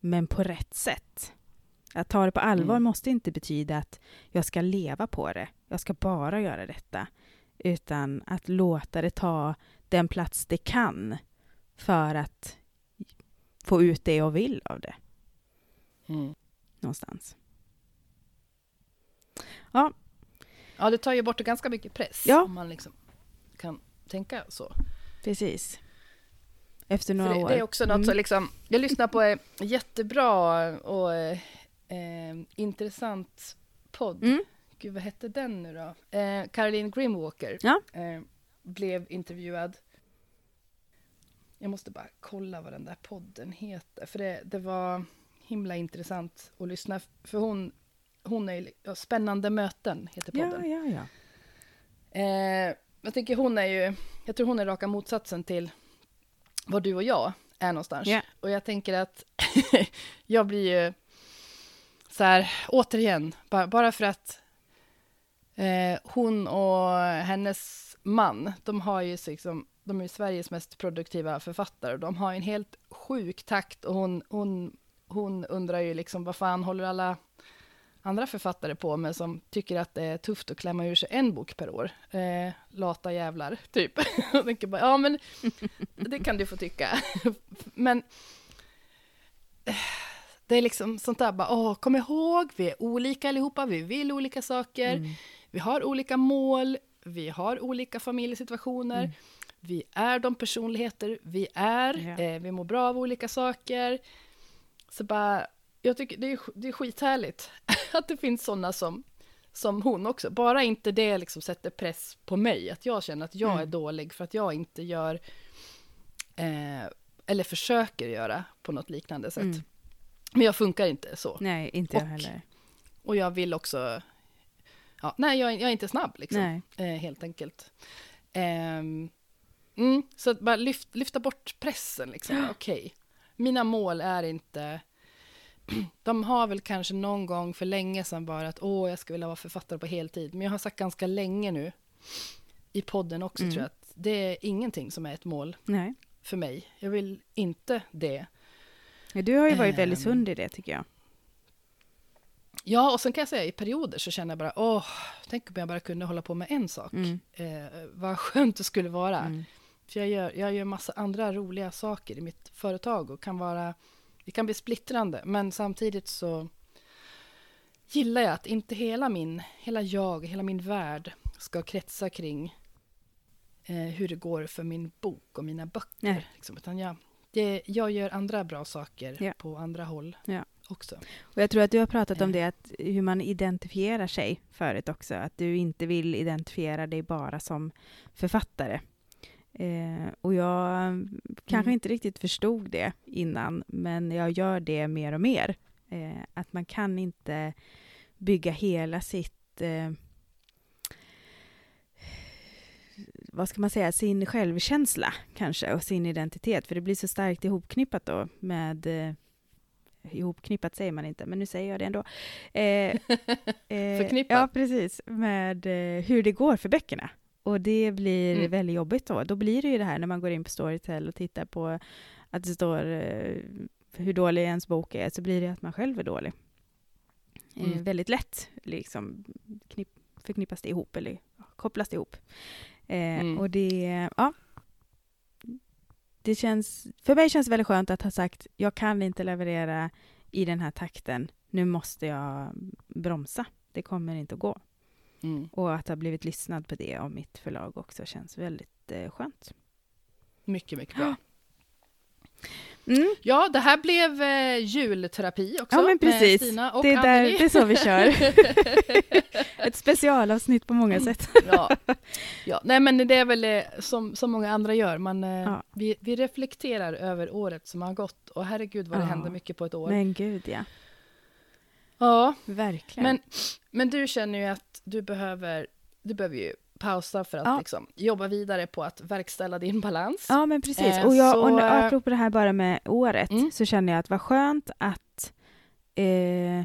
[SPEAKER 2] men på rätt sätt. Att ta det på allvar
[SPEAKER 1] Mm.
[SPEAKER 2] måste inte betyda att jag ska leva på det. Jag ska bara göra detta. Utan att låta det ta den plats det kan för att få ut det jag vill av det
[SPEAKER 1] Mm.
[SPEAKER 2] någonstans.
[SPEAKER 1] Ja, det tar ju bort ganska mycket press
[SPEAKER 2] Ja.
[SPEAKER 1] om man liksom kan tänka så.
[SPEAKER 2] Precis. Efter några
[SPEAKER 1] det,
[SPEAKER 2] år.
[SPEAKER 1] det är också något
[SPEAKER 2] Mm.
[SPEAKER 1] så liksom, jag lyssnar på en jättebra och eh, intressant podd.
[SPEAKER 2] Mm.
[SPEAKER 1] Gud, vad hette den nu då? Eh, Caroline Grimwalker
[SPEAKER 2] Ja.
[SPEAKER 1] eh, blev intervjuad. Jag måste bara kolla vad den där podden heter, för det, det var himla intressant att lyssna. För hon, hon är ja, Spännande möten, heter podden.
[SPEAKER 2] Ja, ja, ja.
[SPEAKER 1] Eh, jag tycker hon är ju, jag tror hon är raka motsatsen till vad du och jag är någonstans.
[SPEAKER 2] Ja.
[SPEAKER 1] Och jag tänker att jag blir ju så här, återigen, bara, bara för att eh, hon och hennes man, de har ju liksom, de är ju Sveriges mest produktiva författare. De har en helt sjuk takt och hon, hon, hon undrar ju liksom vad fan håller alla andra författare på med som tycker att det är tufft att klämma ur sig en bok per år. Eh, lata jävlar, typ. Jag tänker bara, ja men det kan du få tycka. men eh, det är liksom sånt där bara, åh, kom ihåg, vi är olika allihopa, vi vill olika saker,
[SPEAKER 2] Mm.
[SPEAKER 1] vi har olika mål, vi har olika familjesituationer,
[SPEAKER 2] Mm.
[SPEAKER 1] vi är de personligheter vi är,
[SPEAKER 2] Ja.
[SPEAKER 1] eh, vi mår bra av olika saker. Så bara, jag tycker det är, det är skithärligt att det finns sådana som, som hon också. Bara inte det liksom sätter press på mig, att jag känner att jag
[SPEAKER 2] Mm.
[SPEAKER 1] är dålig för att jag inte gör, eh, eller försöker göra på något liknande sätt.
[SPEAKER 2] Mm.
[SPEAKER 1] Men jag funkar inte så.
[SPEAKER 2] Nej, inte jag
[SPEAKER 1] Och-
[SPEAKER 2] heller.
[SPEAKER 1] Och jag vill också, ja, nej jag, är- jag är inte snabb liksom, eh, helt enkelt. Ehm, mm, så att bara lyft, lyfta bort pressen liksom, okej. Mina mål är inte, de har väl kanske någon gång för länge sedan bara att åh, jag skulle vilja vara författare på heltid. Men jag har sagt ganska länge nu, i podden också
[SPEAKER 2] Mm.
[SPEAKER 1] tror jag, att det är ingenting som är ett mål
[SPEAKER 2] Nej.
[SPEAKER 1] för mig. Jag vill inte det.
[SPEAKER 2] Ja, Du har ju varit väldigt
[SPEAKER 1] Ehm.
[SPEAKER 2] sund i det tycker jag.
[SPEAKER 1] Ja, och sen kan jag säga i perioder så känner jag bara, åh, tänk om jag bara kunde hålla på med en sak.
[SPEAKER 2] Mm.
[SPEAKER 1] Eh, vad skönt det skulle vara.
[SPEAKER 2] Mm.
[SPEAKER 1] För jag gör, jag gör massa andra roliga saker i mitt företag och kan vara, det kan bli splittrande, men samtidigt så gillar jag att inte hela min, hela jag, hela min värld ska kretsa kring eh, hur det går för min bok och mina böcker.
[SPEAKER 2] Nej.
[SPEAKER 1] Liksom, utan jag, det, jag gör andra bra saker
[SPEAKER 2] Ja.
[SPEAKER 1] på andra håll
[SPEAKER 2] Ja.
[SPEAKER 1] också.
[SPEAKER 2] Och jag tror att du har pratat om
[SPEAKER 1] Eh.
[SPEAKER 2] det, att hur man identifierar sig förut också. Att du inte vill identifiera dig bara som författare. Eh, och jag kanske
[SPEAKER 1] Mm.
[SPEAKER 2] inte riktigt förstod det innan, men jag gör det mer och mer. Eh, att man kan inte bygga hela sitt eh, vad ska man säga, sin självkänsla kanske och sin identitet, för det blir så starkt ihopknippat då med eh, ihopknippat säger man inte, men nu säger jag det ändå. Eh, eh,
[SPEAKER 1] Förknippat.
[SPEAKER 2] Ja, precis. Med eh, hur det går för böckerna. Och det blir
[SPEAKER 1] Mm.
[SPEAKER 2] väldigt jobbigt då. Då blir det ju det här när man går in på Storytel och tittar på att det står eh, hur dålig ens bok är, så blir det att man själv är dålig. Eh,
[SPEAKER 1] Mm.
[SPEAKER 2] väldigt lätt liksom knipp, förknippas det ihop, eller kopplas det ihop. Eh,
[SPEAKER 1] Mm.
[SPEAKER 2] Och det, ja. Det känns, för mig känns det väldigt skönt att ha sagt, jag kan inte leverera i den här takten. Nu måste jag bromsa. Det kommer inte att gå.
[SPEAKER 1] Mm.
[SPEAKER 2] Och att ha blivit lyssnad på det av mitt förlag också känns väldigt eh, skönt.
[SPEAKER 1] Mycket, mycket bra.
[SPEAKER 2] Mm.
[SPEAKER 1] Ja, det här blev eh, julterapi också.
[SPEAKER 2] Ja, men precis.
[SPEAKER 1] Stina och
[SPEAKER 2] Det, är där, det är så vi kör. ett specialavsnitt på många sätt.
[SPEAKER 1] ja. ja, nej men det är väl eh, som, som många andra gör, man, eh,
[SPEAKER 2] Ja.
[SPEAKER 1] vi, vi reflekterar över året som har gått och herregud vad det
[SPEAKER 2] Ja.
[SPEAKER 1] händer mycket på ett år.
[SPEAKER 2] Men gud ja,
[SPEAKER 1] Ja,
[SPEAKER 2] verkligen.
[SPEAKER 1] men, men du känner ju att du behöver, du behöver ju pausa för att
[SPEAKER 2] Ja.
[SPEAKER 1] liksom, jobba vidare på att verkställa din balans.
[SPEAKER 2] Ja men precis.
[SPEAKER 1] Eh,
[SPEAKER 2] och jag,
[SPEAKER 1] så,
[SPEAKER 2] och
[SPEAKER 1] eh,
[SPEAKER 2] apropå det här bara med året,
[SPEAKER 1] Mm.
[SPEAKER 2] så känner jag att vad skönt att eh,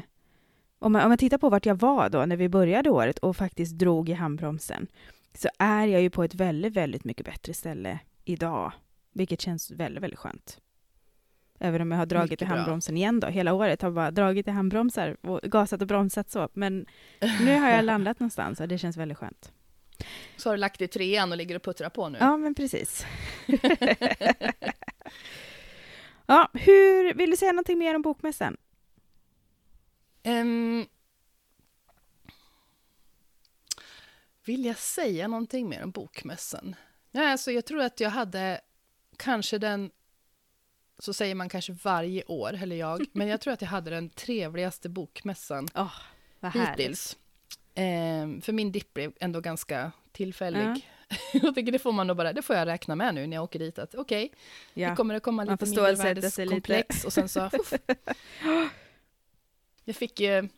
[SPEAKER 2] om, man, om man tittar på vart jag var då när vi började året och faktiskt drog i handbromsen, så är jag ju på ett väldigt, väldigt mycket bättre ställe idag. Vilket känns väldigt, väldigt skönt. Även om jag har dragit
[SPEAKER 1] Mycket
[SPEAKER 2] i
[SPEAKER 1] bra.
[SPEAKER 2] handbromsen igen då. Hela året har jag bara dragit i handbromsar och gasat och bromsat så. Men nu har jag landat någonstans och det känns väldigt skönt.
[SPEAKER 1] Så har du lagt i trean och ligger och puttrar på nu.
[SPEAKER 2] Ja, men precis. ja, hur, vill du säga någonting mer om bokmässan?
[SPEAKER 1] Ehm, vill jag säga någonting mer om bokmässan? Ja, alltså jag tror att jag hade kanske den, så säger man kanske varje år, eller jag, men jag tror att jag hade den trevligaste bokmässan
[SPEAKER 2] Oh, vad
[SPEAKER 1] hittills. Ehm, för min dipp blev ändå ganska tillfällig. jag tycker det får man nog bara, det får jag räkna med nu när jag åker dit, att okej,
[SPEAKER 2] Ja.
[SPEAKER 1] nu kommer det komma lite
[SPEAKER 2] sig
[SPEAKER 1] mindervärdeskomplex och sen så... Uff. jag fick ju...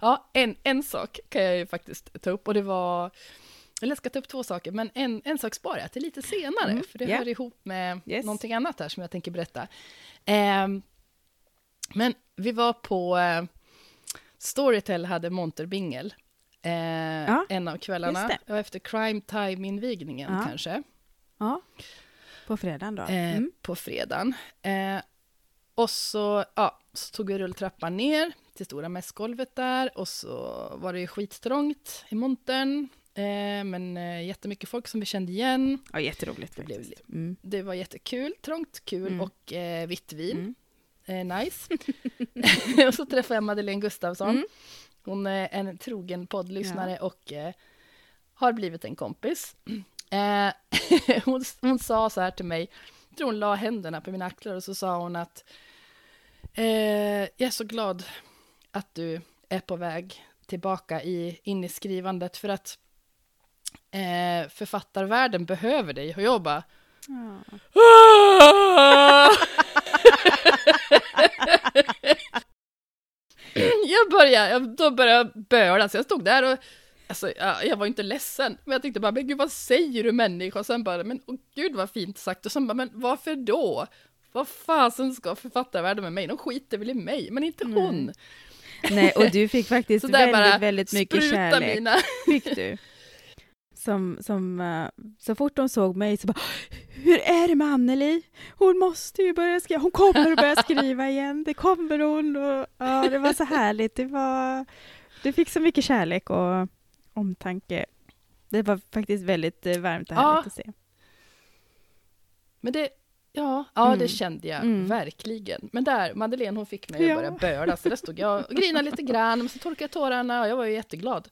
[SPEAKER 1] ja, en, en sak kan jag ju faktiskt ta upp och det var... Eller jag ska ta upp två saker, men en, en sak sparar jag till lite senare,
[SPEAKER 2] Mm,
[SPEAKER 1] för det
[SPEAKER 2] ja.
[SPEAKER 1] hör ihop med
[SPEAKER 2] Yes.
[SPEAKER 1] någonting annat här som jag tänker berätta. Ehm, men vi var på... Eh, Storytel hade monterbingel. Eh,
[SPEAKER 2] Ja,
[SPEAKER 1] en av kvällarna. var efter crime time-invigningen
[SPEAKER 2] Ja.
[SPEAKER 1] kanske
[SPEAKER 2] Ja, på fredagen då.
[SPEAKER 1] eh,
[SPEAKER 2] Mm.
[SPEAKER 1] på fredagen. Eh, och så, ja, så tog vi rulltrappan ner till stora mässgolvet där och så var det ju skittrångt i montern. Eh, men eh, jättemycket folk som vi kände igen.
[SPEAKER 2] Ja, jätteroligt
[SPEAKER 1] Det blev.
[SPEAKER 2] Mm.
[SPEAKER 1] Det var jättekul, trångt, kul
[SPEAKER 2] Mm.
[SPEAKER 1] och eh, vitt vin.
[SPEAKER 2] Mm.
[SPEAKER 1] Eh, nice. och så träffade jag Madeleine Gustafsson.
[SPEAKER 2] Mm.
[SPEAKER 1] Hon är en trogen poddlyssnare och eh, har blivit en kompis. Hon, hon sa så här till mig, jag tror hon la händerna på mina axlar och så sa hon att eh, jag är så glad att du är på väg tillbaka i, in i skrivandet för att eh, författarvärlden behöver dig. Och jag bara
[SPEAKER 2] Ja.
[SPEAKER 1] jag började, jag, då började jag böla, så jag stod där och Alltså, jag, var inte ledsen, men jag tänkte bara, men gud vad säger du människa? Och sen bara, men åh, gud vad fint sagt. Och sen bara, men varför då? Vad fasen ska författarvärlden med mig? De skiter väl i mig, men inte hon.
[SPEAKER 2] Nej, och du fick faktiskt
[SPEAKER 1] bara
[SPEAKER 2] väldigt, väldigt mycket kärlek.
[SPEAKER 1] mina...
[SPEAKER 2] Fick du. Som, som, eh, så fort de såg mig så bara, hur är det med Anneli? Hon måste ju börja skriva, hon kommer att börja skriva igen, det kommer hon. Och, ja, det var så härligt, det var, du fick så mycket kärlek och omtanke. Det var faktiskt väldigt eh, varmt och
[SPEAKER 1] Ja.
[SPEAKER 2] härligt att se.
[SPEAKER 1] Men det, ja, ja
[SPEAKER 2] Mm.
[SPEAKER 1] det kände jag
[SPEAKER 2] Mm.
[SPEAKER 1] verkligen. Men där, Madeleine hon fick mig
[SPEAKER 2] Ja.
[SPEAKER 1] att börja böla, så där stod jag och grinade lite grann, men så torkade jag tårarna och jag var ju jätteglad.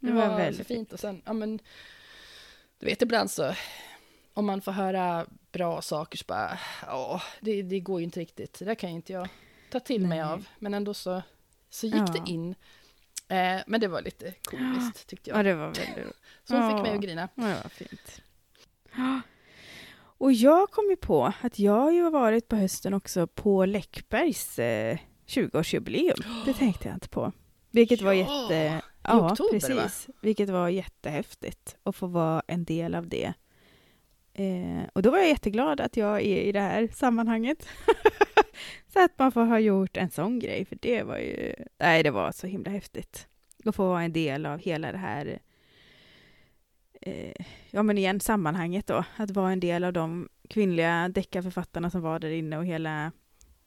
[SPEAKER 1] Det
[SPEAKER 2] Det
[SPEAKER 1] var,
[SPEAKER 2] var väldigt
[SPEAKER 1] fint. Och sen, ja men, du vet ibland så, om man får höra bra saker så bara, ja, det, det går ju inte riktigt. Det där kan ju inte jag ta till mig
[SPEAKER 2] Nej.
[SPEAKER 1] av. Men ändå så, så gick
[SPEAKER 2] Ja.
[SPEAKER 1] det in. Eh, men det var lite komiskt tyckte
[SPEAKER 2] Ja,
[SPEAKER 1] jag.
[SPEAKER 2] det var väldigt
[SPEAKER 1] Så hon
[SPEAKER 2] Ja.
[SPEAKER 1] fick mig att grina.
[SPEAKER 2] Ja, det var fint. Ja. Och jag kom ju på att jag har ju varit på hösten också på Läckbergs eh, 20-årsjubileum. Det tänkte jag inte på. Vilket var
[SPEAKER 1] Ja,
[SPEAKER 2] jätte... Ja,
[SPEAKER 1] oktober, va?
[SPEAKER 2] precis. Vilket var jättehäftigt att få vara en del av det. Eh, och då var jag jätteglad att jag är i det här sammanhanget. så att man får ha gjort en sån grej, för det var ju... Nej, det var så himla häftigt. Att få vara en del av hela det här eh, ja men igen sammanhanget då, att vara en del av de kvinnliga deckarförfattarna som var där inne och hela,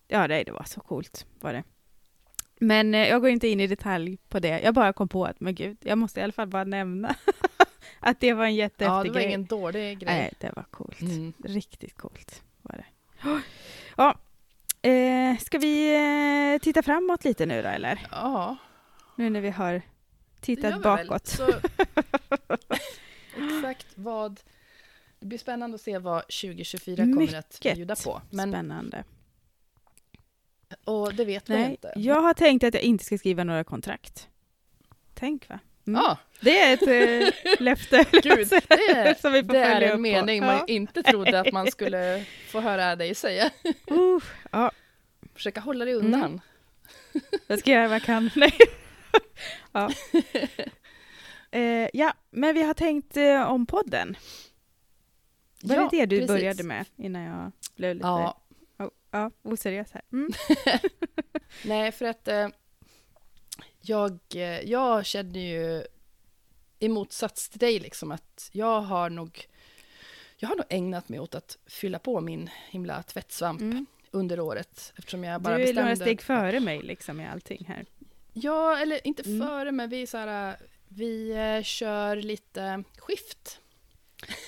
[SPEAKER 2] ja det, det var så coolt var det. Men eh, jag går inte in i detalj på det, jag bara kom på att, men gud, jag måste i alla fall bara nämna att det var en
[SPEAKER 1] Ja,
[SPEAKER 2] jättehäftig
[SPEAKER 1] det var
[SPEAKER 2] grej.
[SPEAKER 1] ingen dålig grej.
[SPEAKER 2] Nej, det var coolt.
[SPEAKER 1] Mm.
[SPEAKER 2] Riktigt coolt var det. Ja, eh, ska vi eh, titta framåt lite nu då eller?
[SPEAKER 1] Ja,
[SPEAKER 2] Nu när vi har tittat
[SPEAKER 1] vi
[SPEAKER 2] bakåt.
[SPEAKER 1] Så, exakt vad... Det blir spännande att se vad 2024 kommer att bjuda på. Men,
[SPEAKER 2] Spännande.
[SPEAKER 1] Och det vet
[SPEAKER 2] Nej,
[SPEAKER 1] inte.
[SPEAKER 2] jag har tänkt att jag inte ska skriva några kontrakt. Tänk va? Mm.
[SPEAKER 1] Ja,
[SPEAKER 2] Det är ett äh, löfte
[SPEAKER 1] gud, det är,
[SPEAKER 2] som vi får
[SPEAKER 1] det är en mening
[SPEAKER 2] på.
[SPEAKER 1] man
[SPEAKER 2] Ja.
[SPEAKER 1] inte trodde att man skulle få höra dig säga.
[SPEAKER 2] Uh, ja,
[SPEAKER 1] Försöka hålla dig undan.
[SPEAKER 2] Mm. jag ska göra vad jag kan. Ja. Eh, ja, men vi har tänkt eh, om podden. Var
[SPEAKER 1] Ja,
[SPEAKER 2] det det du
[SPEAKER 1] precis.
[SPEAKER 2] började med innan jag blev lite
[SPEAKER 1] Ja,
[SPEAKER 2] ja, oseriös här? Mm.
[SPEAKER 1] nej för att eh, jag, eh, jag känner ju i motsats till dig liksom att jag har nog jag har nog ägnat mig åt att fylla på min himla tvättsvamp
[SPEAKER 2] Mm.
[SPEAKER 1] under året eftersom jag
[SPEAKER 2] Du
[SPEAKER 1] bara
[SPEAKER 2] är några steg före mig liksom i allting här.
[SPEAKER 1] Ja, eller inte
[SPEAKER 2] Mm.
[SPEAKER 1] före, men vi så här, vi eh, kör lite skift.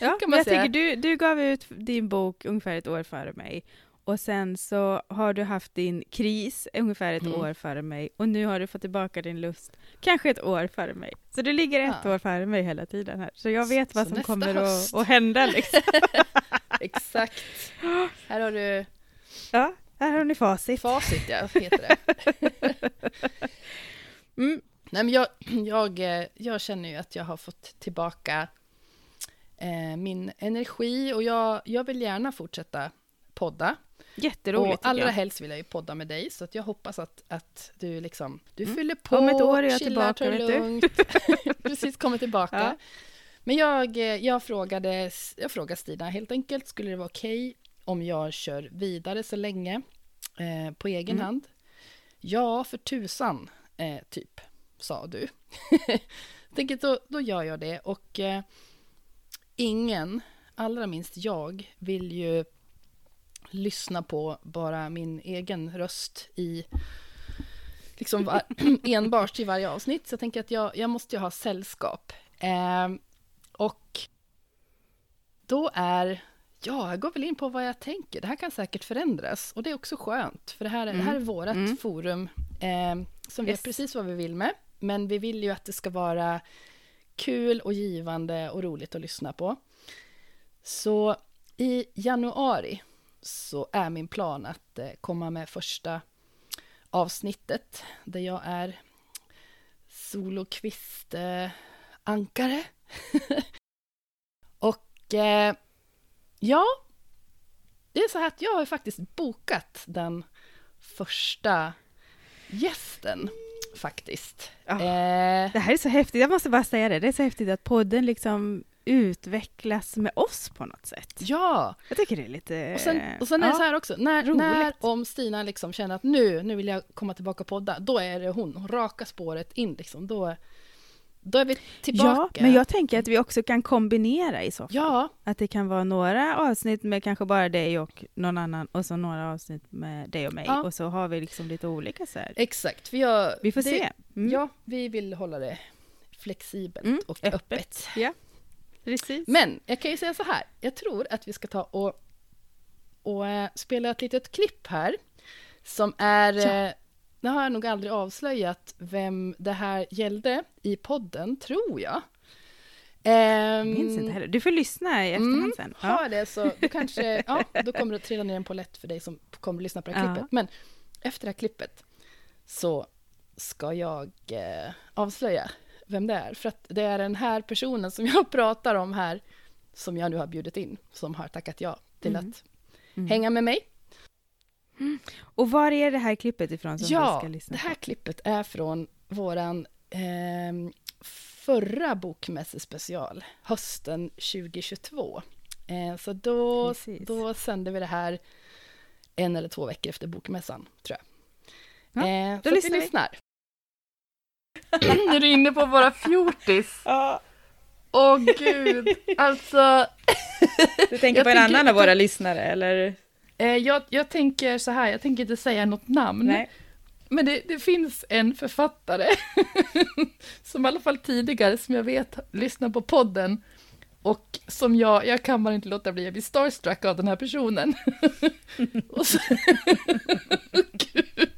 [SPEAKER 2] Ja,
[SPEAKER 1] kan man
[SPEAKER 2] jag
[SPEAKER 1] säga.
[SPEAKER 2] tänker, du, du gav ut din bok ungefär ett år före mig. Och sen så har du haft din kris ungefär ett
[SPEAKER 1] Mm.
[SPEAKER 2] år före mig. Och nu har du fått tillbaka din lust kanske ett år före mig. Så du ligger ett
[SPEAKER 1] Ja.
[SPEAKER 2] år före mig hela tiden här. Så jag vet vad
[SPEAKER 1] Så
[SPEAKER 2] som
[SPEAKER 1] nästa
[SPEAKER 2] kommer att, att hända liksom.
[SPEAKER 1] Exakt. Här har du
[SPEAKER 2] Ja, här har ni facit.
[SPEAKER 1] facit, ja, heter det.
[SPEAKER 2] Mm.
[SPEAKER 1] Nej, men jag, jag, eh, jag känner ju att jag har fått tillbaka eh, min energi och jag, jag vill gärna fortsätta podda.
[SPEAKER 2] Jätteroligt
[SPEAKER 1] och allra
[SPEAKER 2] jag.
[SPEAKER 1] helst vill jag ju podda med dig, så att jag hoppas att, att du liksom, du
[SPEAKER 2] Mm.
[SPEAKER 1] fyller på,
[SPEAKER 2] Om ett år är jag
[SPEAKER 1] chillar,
[SPEAKER 2] tillbaka,
[SPEAKER 1] tar det lugnt. Precis, kommer tillbaka.
[SPEAKER 2] Ja.
[SPEAKER 1] Men jag, jag, frågade, jag frågade Stina helt enkelt, skulle det vara okej om jag kör vidare så länge eh, på egen
[SPEAKER 2] Mm.
[SPEAKER 1] hand? Ja, för tusan, eh, typ, sa du. tänker, då, då gör jag det. Och eh, ingen, allra minst jag, vill ju lyssna på bara min egen röst i liksom var, enbart i varje avsnitt. Så jag tänker att jag, jag måste ju ha sällskap. Eh, och då är, ja, jag går väl in på vad jag tänker. Det här kan säkert förändras och det är också skönt, för det här, är det här är vårt
[SPEAKER 2] Mm.
[SPEAKER 1] forum eh, som
[SPEAKER 2] Yes.
[SPEAKER 1] vet precis vad vi vill med. Men vi vill ju att det ska vara kul och givande och roligt att lyssna på. Så i januari så är min plan att eh, komma med första avsnittet där jag är solokvist-ankare. och eh, ja, det är så här att jag har faktiskt bokat den första gästen faktiskt.
[SPEAKER 2] Ja.
[SPEAKER 1] Eh,
[SPEAKER 2] Det här är så häftigt, jag måste bara säga det. Det är så häftigt att podden liksom utvecklas med oss på något sätt.
[SPEAKER 1] ja,
[SPEAKER 2] Jag tycker det är lite...
[SPEAKER 1] och sen, och sen är det
[SPEAKER 2] ja.
[SPEAKER 1] så här också, när,
[SPEAKER 2] roligt.
[SPEAKER 1] när om Stina liksom känner att nu, nu vill jag komma tillbaka och podda, då är det hon, hon raka spåret in liksom, då, då är vi
[SPEAKER 2] Ja,
[SPEAKER 1] tillbaka.
[SPEAKER 2] men jag tänker att vi också kan kombinera i så fall.
[SPEAKER 1] Ja,
[SPEAKER 2] Att det kan vara några avsnitt med kanske bara dig och någon annan och så några avsnitt med dig och mig.
[SPEAKER 1] Ja.
[SPEAKER 2] Och så har vi liksom lite olika så här.
[SPEAKER 1] exakt. För jag,
[SPEAKER 2] Vi får
[SPEAKER 1] det,
[SPEAKER 2] se. Mm.
[SPEAKER 1] Ja, vi vill hålla det flexibelt
[SPEAKER 2] Mm,
[SPEAKER 1] och
[SPEAKER 2] öppet.
[SPEAKER 1] öppet.
[SPEAKER 2] Ja, precis.
[SPEAKER 1] Men jag kan ju säga så här, jag tror att vi ska ta och, och eh, spela ett litet klipp här. Som är,
[SPEAKER 2] Ja.
[SPEAKER 1] eh, nu har jag nog aldrig avslöjat vem det här gällde i podden, tror jag.
[SPEAKER 2] Jag
[SPEAKER 1] Ehm,
[SPEAKER 2] minns inte heller. Du får lyssna i efterhand
[SPEAKER 1] Mm,
[SPEAKER 2] sen.
[SPEAKER 1] Har det så du kanske, ja, då kommer det att trilla ner en polett för dig som kommer att lyssna på det här
[SPEAKER 2] Ja.
[SPEAKER 1] klippet. Men efter det här klippet så ska jag eh, avslöja vem det är. För att det är den här personen som jag pratar om här, som jag nu har bjudit in, som har tackat ja till
[SPEAKER 2] Mm.
[SPEAKER 1] att
[SPEAKER 2] Mm.
[SPEAKER 1] hänga med mig.
[SPEAKER 2] Och var är det här klippet ifrån som
[SPEAKER 1] Ja,
[SPEAKER 2] ska lyssna
[SPEAKER 1] det här
[SPEAKER 2] på?
[SPEAKER 1] klippet är från våran eh, förra bokmässespecial, hösten 2022. Eh, så då,
[SPEAKER 2] Precis.
[SPEAKER 1] då sände vi det här en eller två veckor efter bokmässan, tror jag.
[SPEAKER 2] Ja,
[SPEAKER 1] eh,
[SPEAKER 2] då
[SPEAKER 1] så
[SPEAKER 2] lyssnar
[SPEAKER 1] vi. lyssnar. Nu är du inne på våra fjortis.
[SPEAKER 2] Ja,
[SPEAKER 1] Åh gud, alltså.
[SPEAKER 2] du tänker
[SPEAKER 1] Jag
[SPEAKER 2] på en
[SPEAKER 1] tänker-
[SPEAKER 2] annan av våra lyssnare, eller?
[SPEAKER 1] Eh, jag, jag tänker så här, jag tänker inte säga något namn.
[SPEAKER 2] Nej.
[SPEAKER 1] Men det, det finns en författare som i alla fall tidigare, som jag vet, lyssnar på podden och som jag, jag kan bara inte låta bli att bli starstruck av den här personen. och, så, Gud.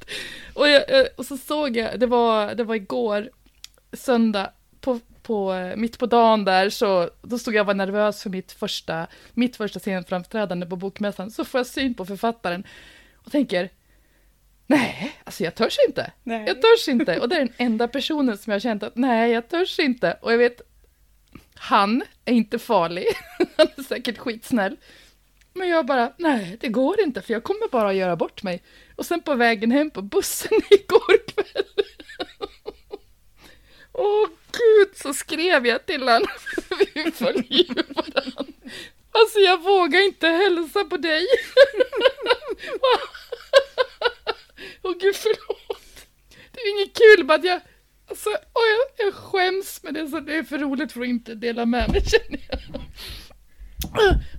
[SPEAKER 1] Och, jag, och så såg jag, det var, det var igår, söndag, på, på, eh, mitt på dagen där, så då stod jag och var nervös för mitt första, mitt första scenframträdande på Bokmässan, så får jag syn på författaren och tänker, nej, alltså jag törs inte.
[SPEAKER 2] Nej.
[SPEAKER 1] Jag törs inte. Och det är den enda personen som jag har känt att nej, jag törs inte. Och jag vet, han är inte farlig. Han är säkert skitsnäll. Men jag bara, nej, det går inte, för jag kommer bara att göra bort mig. Och sen på vägen hem på bussen igår kväll. Åh gud, så skrev jag till honom. Vi följer ju varandra. Alltså jag vågar inte hälsa på dig. Åh gud, förlåt. Det är inget kul, bara att jag... Alltså, oh, jag, jag skäms, men det är, så, det är för roligt för att inte dela med mig, känner jag.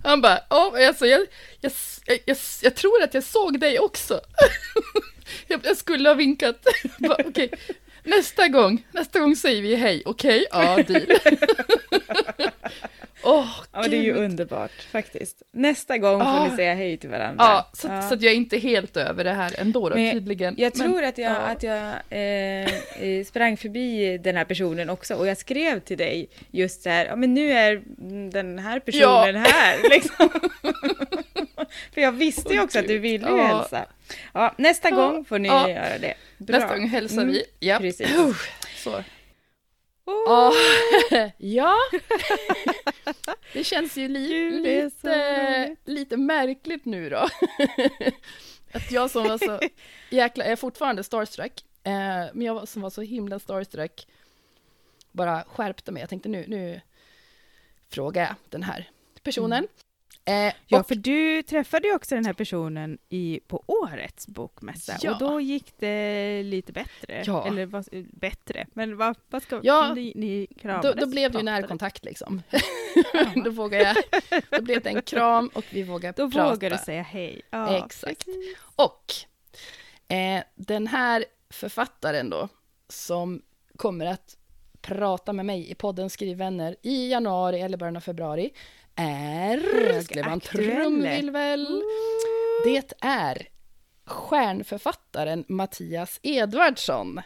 [SPEAKER 1] Han bara, ja, alltså, jag, jag, jag, jag, jag tror att jag såg dig också. Jag, jag skulle ha vinkat. Okej, nästa gång, nästa gång säger vi hej, okej? Ja, deal. Åh,
[SPEAKER 2] Ja, men det är ju underbart faktiskt. Nästa gång får
[SPEAKER 1] Ah.
[SPEAKER 2] ni säga hej till varandra.
[SPEAKER 1] Ja, så,
[SPEAKER 2] Ja.
[SPEAKER 1] så att jag är inte helt över det här ändå då,
[SPEAKER 2] Men
[SPEAKER 1] tydligen.
[SPEAKER 2] Jag
[SPEAKER 1] Men-
[SPEAKER 2] tror att jag,
[SPEAKER 1] ja.
[SPEAKER 2] att jag eh, eh, sprang förbi den här personen också och jag skrev till dig just så här, ja men nu är den här personen här liksom. För jag visste ju också att du ville ju
[SPEAKER 1] Ja.
[SPEAKER 2] hälsa. Ja, nästa
[SPEAKER 1] Ja.
[SPEAKER 2] gång får ni
[SPEAKER 1] Ja.
[SPEAKER 2] göra det. Bra.
[SPEAKER 1] Nästa gång hälsar
[SPEAKER 2] Mm,
[SPEAKER 1] vi. Ja.
[SPEAKER 2] precis.
[SPEAKER 1] Så.
[SPEAKER 2] Oh,
[SPEAKER 1] Ja. Det känns ju li lite, lite märkligt nu då. Att jag som var så jäkla, jag är fortfarande starstruck, eh, men jag som var så himla starstruck bara skärpte mig. Jag tänkte nu, nu frågar jag den här personen. Eh,
[SPEAKER 2] Ja,
[SPEAKER 1] och,
[SPEAKER 2] för du träffade ju också den här personen i, på årets bokmässa
[SPEAKER 1] Ja.
[SPEAKER 2] och då gick det lite bättre.
[SPEAKER 1] Ja.
[SPEAKER 2] Eller vad, bättre, men vad, vad ska
[SPEAKER 1] Ja,
[SPEAKER 2] ni, ni
[SPEAKER 1] då,
[SPEAKER 2] kramades?
[SPEAKER 1] då blev det ju närkontakt liksom. då vågade jag, då blev det en kram och vi vågade
[SPEAKER 2] Då
[SPEAKER 1] prata.
[SPEAKER 2] vågar du säga hej. Ja,
[SPEAKER 1] Exakt.
[SPEAKER 2] precis.
[SPEAKER 1] Och eh, den här författaren då, som kommer att prata med mig i podden Skrivvänner i januari eller början av februari, är... Man
[SPEAKER 2] Högaktuell.
[SPEAKER 1] trumvirvel? Det är stjärnförfattaren Mattias Edvardsson.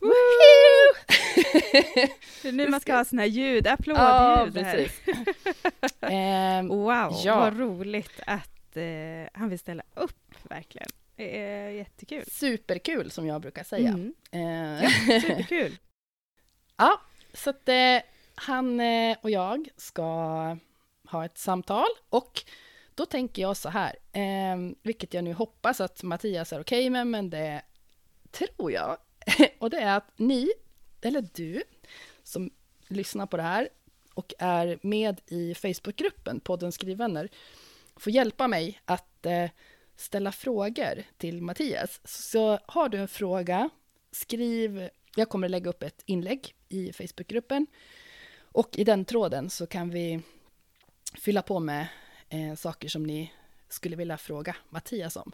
[SPEAKER 1] Woohoo!
[SPEAKER 2] Det är nu man ska ha såna här ljud,
[SPEAKER 1] ja,
[SPEAKER 2] applådljud
[SPEAKER 1] precis. Ehm,
[SPEAKER 2] Wow,
[SPEAKER 1] Ja.
[SPEAKER 2] vad roligt att eh, han vill ställa upp verkligen. Det är jättekul.
[SPEAKER 1] superkul som jag brukar säga.
[SPEAKER 2] Mm.
[SPEAKER 1] Eh,
[SPEAKER 2] Superkul.
[SPEAKER 1] Ja, så att eh, han eh, och jag ska ha ett samtal och då tänker jag så här, eh, vilket jag nu hoppas att Mattias är okej med, men det tror jag. och det är att ni, eller du, som lyssnar på det här och är med i Facebookgruppen podden Skrivvänner, får hjälpa mig att eh, ställa frågor till Mattias. Så har du en fråga, skriv jag kommer att lägga upp ett inlägg i Facebookgruppen och i den tråden så kan vi fylla på med eh, saker som ni skulle vilja fråga Mattias om.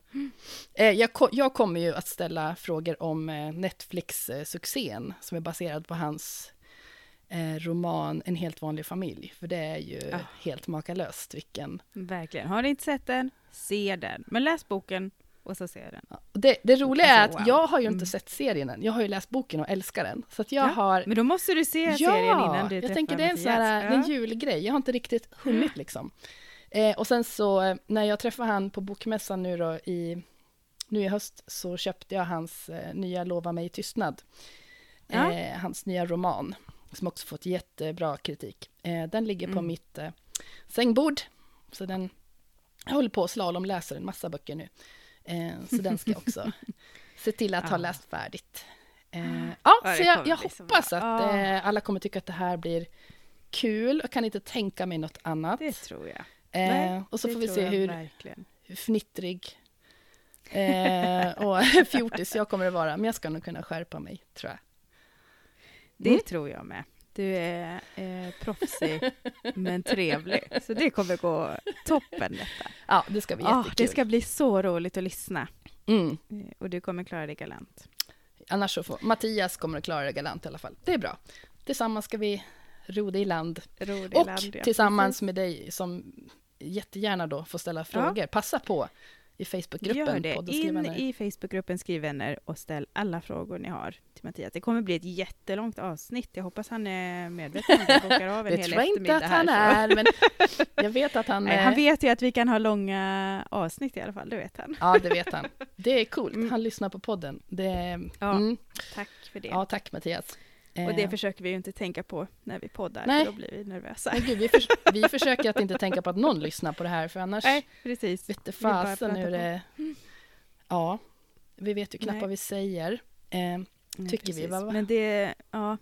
[SPEAKER 1] Eh, jag, ko- jag kommer ju att ställa frågor om eh, Netflix-succén som är baserad på hans eh, roman En helt vanlig familj, för det är ju
[SPEAKER 2] Ah.
[SPEAKER 1] helt makalöst vilken...
[SPEAKER 2] Verkligen. Har ni inte sett den, se den. Men läs boken och så se den.
[SPEAKER 1] Ja, och Det, det roliga är att
[SPEAKER 2] Alltså,
[SPEAKER 1] jag har ju inte
[SPEAKER 2] Mm.
[SPEAKER 1] sett serien än, jag har ju läst boken och älskar den. Så att jag
[SPEAKER 2] Ja,
[SPEAKER 1] har
[SPEAKER 2] Men då måste du se
[SPEAKER 1] Ja,
[SPEAKER 2] serien innan du
[SPEAKER 1] jag tänker det är en sån här,
[SPEAKER 2] Ja.
[SPEAKER 1] en julgrej. Jag har inte riktigt hunnit liksom. Eh, och sen så när jag träffade han på bokmässan nu då i, nu i höst så köpte jag hans eh, nya Lova mig tystnad.
[SPEAKER 2] Ja.
[SPEAKER 1] Eh, hans nya roman som också fått jättebra kritik. Eh, den ligger på
[SPEAKER 2] Mm.
[SPEAKER 1] mitt eh, sängbord. Så den, jag håller på att slalomläser en massa böcker nu. Eh, så den ska jag också se till att ha läst färdigt. Eh, ja,
[SPEAKER 2] Ja,
[SPEAKER 1] så jag, jag hoppas att eh, alla kommer tycka att det här blir kul. Jag kan inte tänka mig något annat.
[SPEAKER 2] Det tror jag.
[SPEAKER 1] Eh,
[SPEAKER 2] Nej,
[SPEAKER 1] och så får vi se hur,
[SPEAKER 2] Verkligen.
[SPEAKER 1] hur fnittrig eh, och fjortis jag kommer att vara. Men jag ska nog kunna skärpa mig, tror jag.
[SPEAKER 2] Det
[SPEAKER 1] Mm.
[SPEAKER 2] tror jag med. Du är eh, proffsig men trevlig. Så det kommer gå toppen detta.
[SPEAKER 1] Ja, det ska bli
[SPEAKER 2] Ah,
[SPEAKER 1] jättekul.
[SPEAKER 2] det ska bli så roligt att lyssna.
[SPEAKER 1] mm.
[SPEAKER 2] Eh, Och du kommer klara dig galant.
[SPEAKER 1] Annars så får Mattias kommer att klara det galant i alla fall. Det är bra. Tillsammans ska vi ro det i land.
[SPEAKER 2] Ro dig
[SPEAKER 1] Och
[SPEAKER 2] land, ja.
[SPEAKER 1] tillsammans med dig som jättegärna då får ställa frågor. Passa på. I Facebookgruppen.
[SPEAKER 2] Gör det. In i Facebookgruppen Skriv vänner och ställ alla frågor ni har till Mattias. Det kommer bli ett jättelångt avsnitt. Jag hoppas han är medveten om att bokar av en
[SPEAKER 1] Det
[SPEAKER 2] hel
[SPEAKER 1] tror jag inte
[SPEAKER 2] eftermiddag
[SPEAKER 1] att han
[SPEAKER 2] här,
[SPEAKER 1] är, men jag vet att han...
[SPEAKER 2] Nej,
[SPEAKER 1] eh,
[SPEAKER 2] han vet ju att vi kan ha långa avsnitt i alla fall, det vet han.
[SPEAKER 1] Ja, det vet han. Det är coolt.
[SPEAKER 2] Mm.
[SPEAKER 1] Han lyssnar på podden. Det,
[SPEAKER 2] Ja,
[SPEAKER 1] mm.
[SPEAKER 2] Tack för det.
[SPEAKER 1] ja tack Mattias.
[SPEAKER 2] Och
[SPEAKER 1] Eh,
[SPEAKER 2] det försöker vi ju inte tänka på när vi poddar,
[SPEAKER 1] Nej.
[SPEAKER 2] för då blir vi nervösa.
[SPEAKER 1] men gud, vi, förs- vi försöker att inte tänka på att någon lyssnar på det här, för annars
[SPEAKER 2] Nej, precis.
[SPEAKER 1] vet det
[SPEAKER 2] Vi bara
[SPEAKER 1] fasen hur det... Ja, vi vet ju knappt
[SPEAKER 2] Nej.
[SPEAKER 1] vad vi säger. Eh,
[SPEAKER 2] Nej,
[SPEAKER 1] tycker vi, va?
[SPEAKER 2] Men det, ja,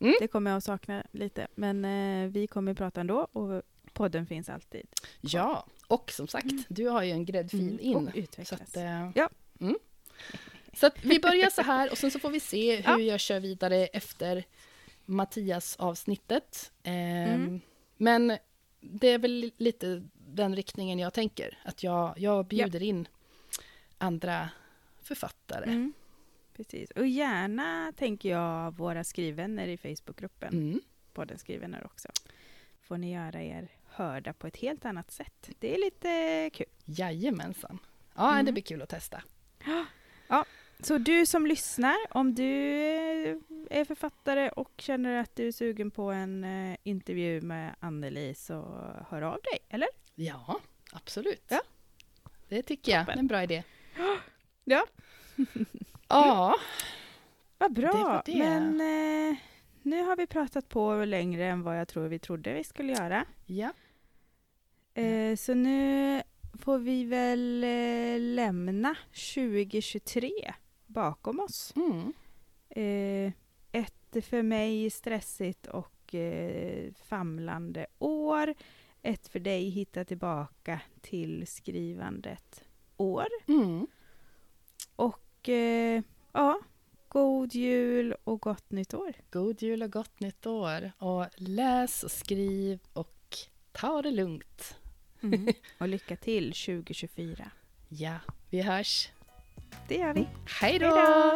[SPEAKER 1] Mm.
[SPEAKER 2] det kommer jag att sakna lite. Men eh, vi kommer prata ändå och podden finns alltid.
[SPEAKER 1] ja, och som sagt, du har ju en gräddfil
[SPEAKER 2] Mm,
[SPEAKER 1] in.
[SPEAKER 2] och
[SPEAKER 1] Så
[SPEAKER 2] utvecklas.
[SPEAKER 1] att, eh,
[SPEAKER 2] Ja.
[SPEAKER 1] Så vi börjar så här och sen så får vi se hur
[SPEAKER 2] Ja.
[SPEAKER 1] jag kör vidare efter Mattias-avsnittet. Ehm,
[SPEAKER 2] Mm.
[SPEAKER 1] Men det är väl lite den riktningen jag tänker. Att jag, jag bjuder in andra författare.
[SPEAKER 2] Mm. Precis. Och gärna, tänker jag, våra skrivvänner i Facebookgruppen,
[SPEAKER 1] Mm.
[SPEAKER 2] podden Skrivvänner också. Får ni göra er hörda på ett helt annat sätt. Det är lite kul.
[SPEAKER 1] Jajamensan. Ja,
[SPEAKER 2] Mm.
[SPEAKER 1] det blir kul att testa.
[SPEAKER 2] Så du som lyssnar, om du är författare och känner att du är sugen på en eh, intervju med Anneli så hör av dig, eller?
[SPEAKER 1] Ja, absolut.
[SPEAKER 2] Ja.
[SPEAKER 1] Det tycker jag. Det är en bra idé.
[SPEAKER 2] Ja.
[SPEAKER 1] Ja,
[SPEAKER 2] Vad bra!
[SPEAKER 1] Det var det.
[SPEAKER 2] Men eh, nu har vi pratat på längre än vad jag tror vi trodde vi skulle göra.
[SPEAKER 1] ja.
[SPEAKER 2] Eh, så nu får vi väl eh, lämna 2023 bakom oss.
[SPEAKER 1] Mm.
[SPEAKER 2] Eh, ett för mig stressigt och eh, famlande år. Ett för dig hitta tillbaka till skrivandet år.
[SPEAKER 1] Mm.
[SPEAKER 2] Och eh, ja, god jul och gott nytt år.
[SPEAKER 1] God jul och gott nytt år. Och läs och skriv och ta det lugnt.
[SPEAKER 2] Och lycka till 2024.
[SPEAKER 1] Ja, vi hörs.
[SPEAKER 2] Det gör vi.
[SPEAKER 1] Hej
[SPEAKER 2] Hej då!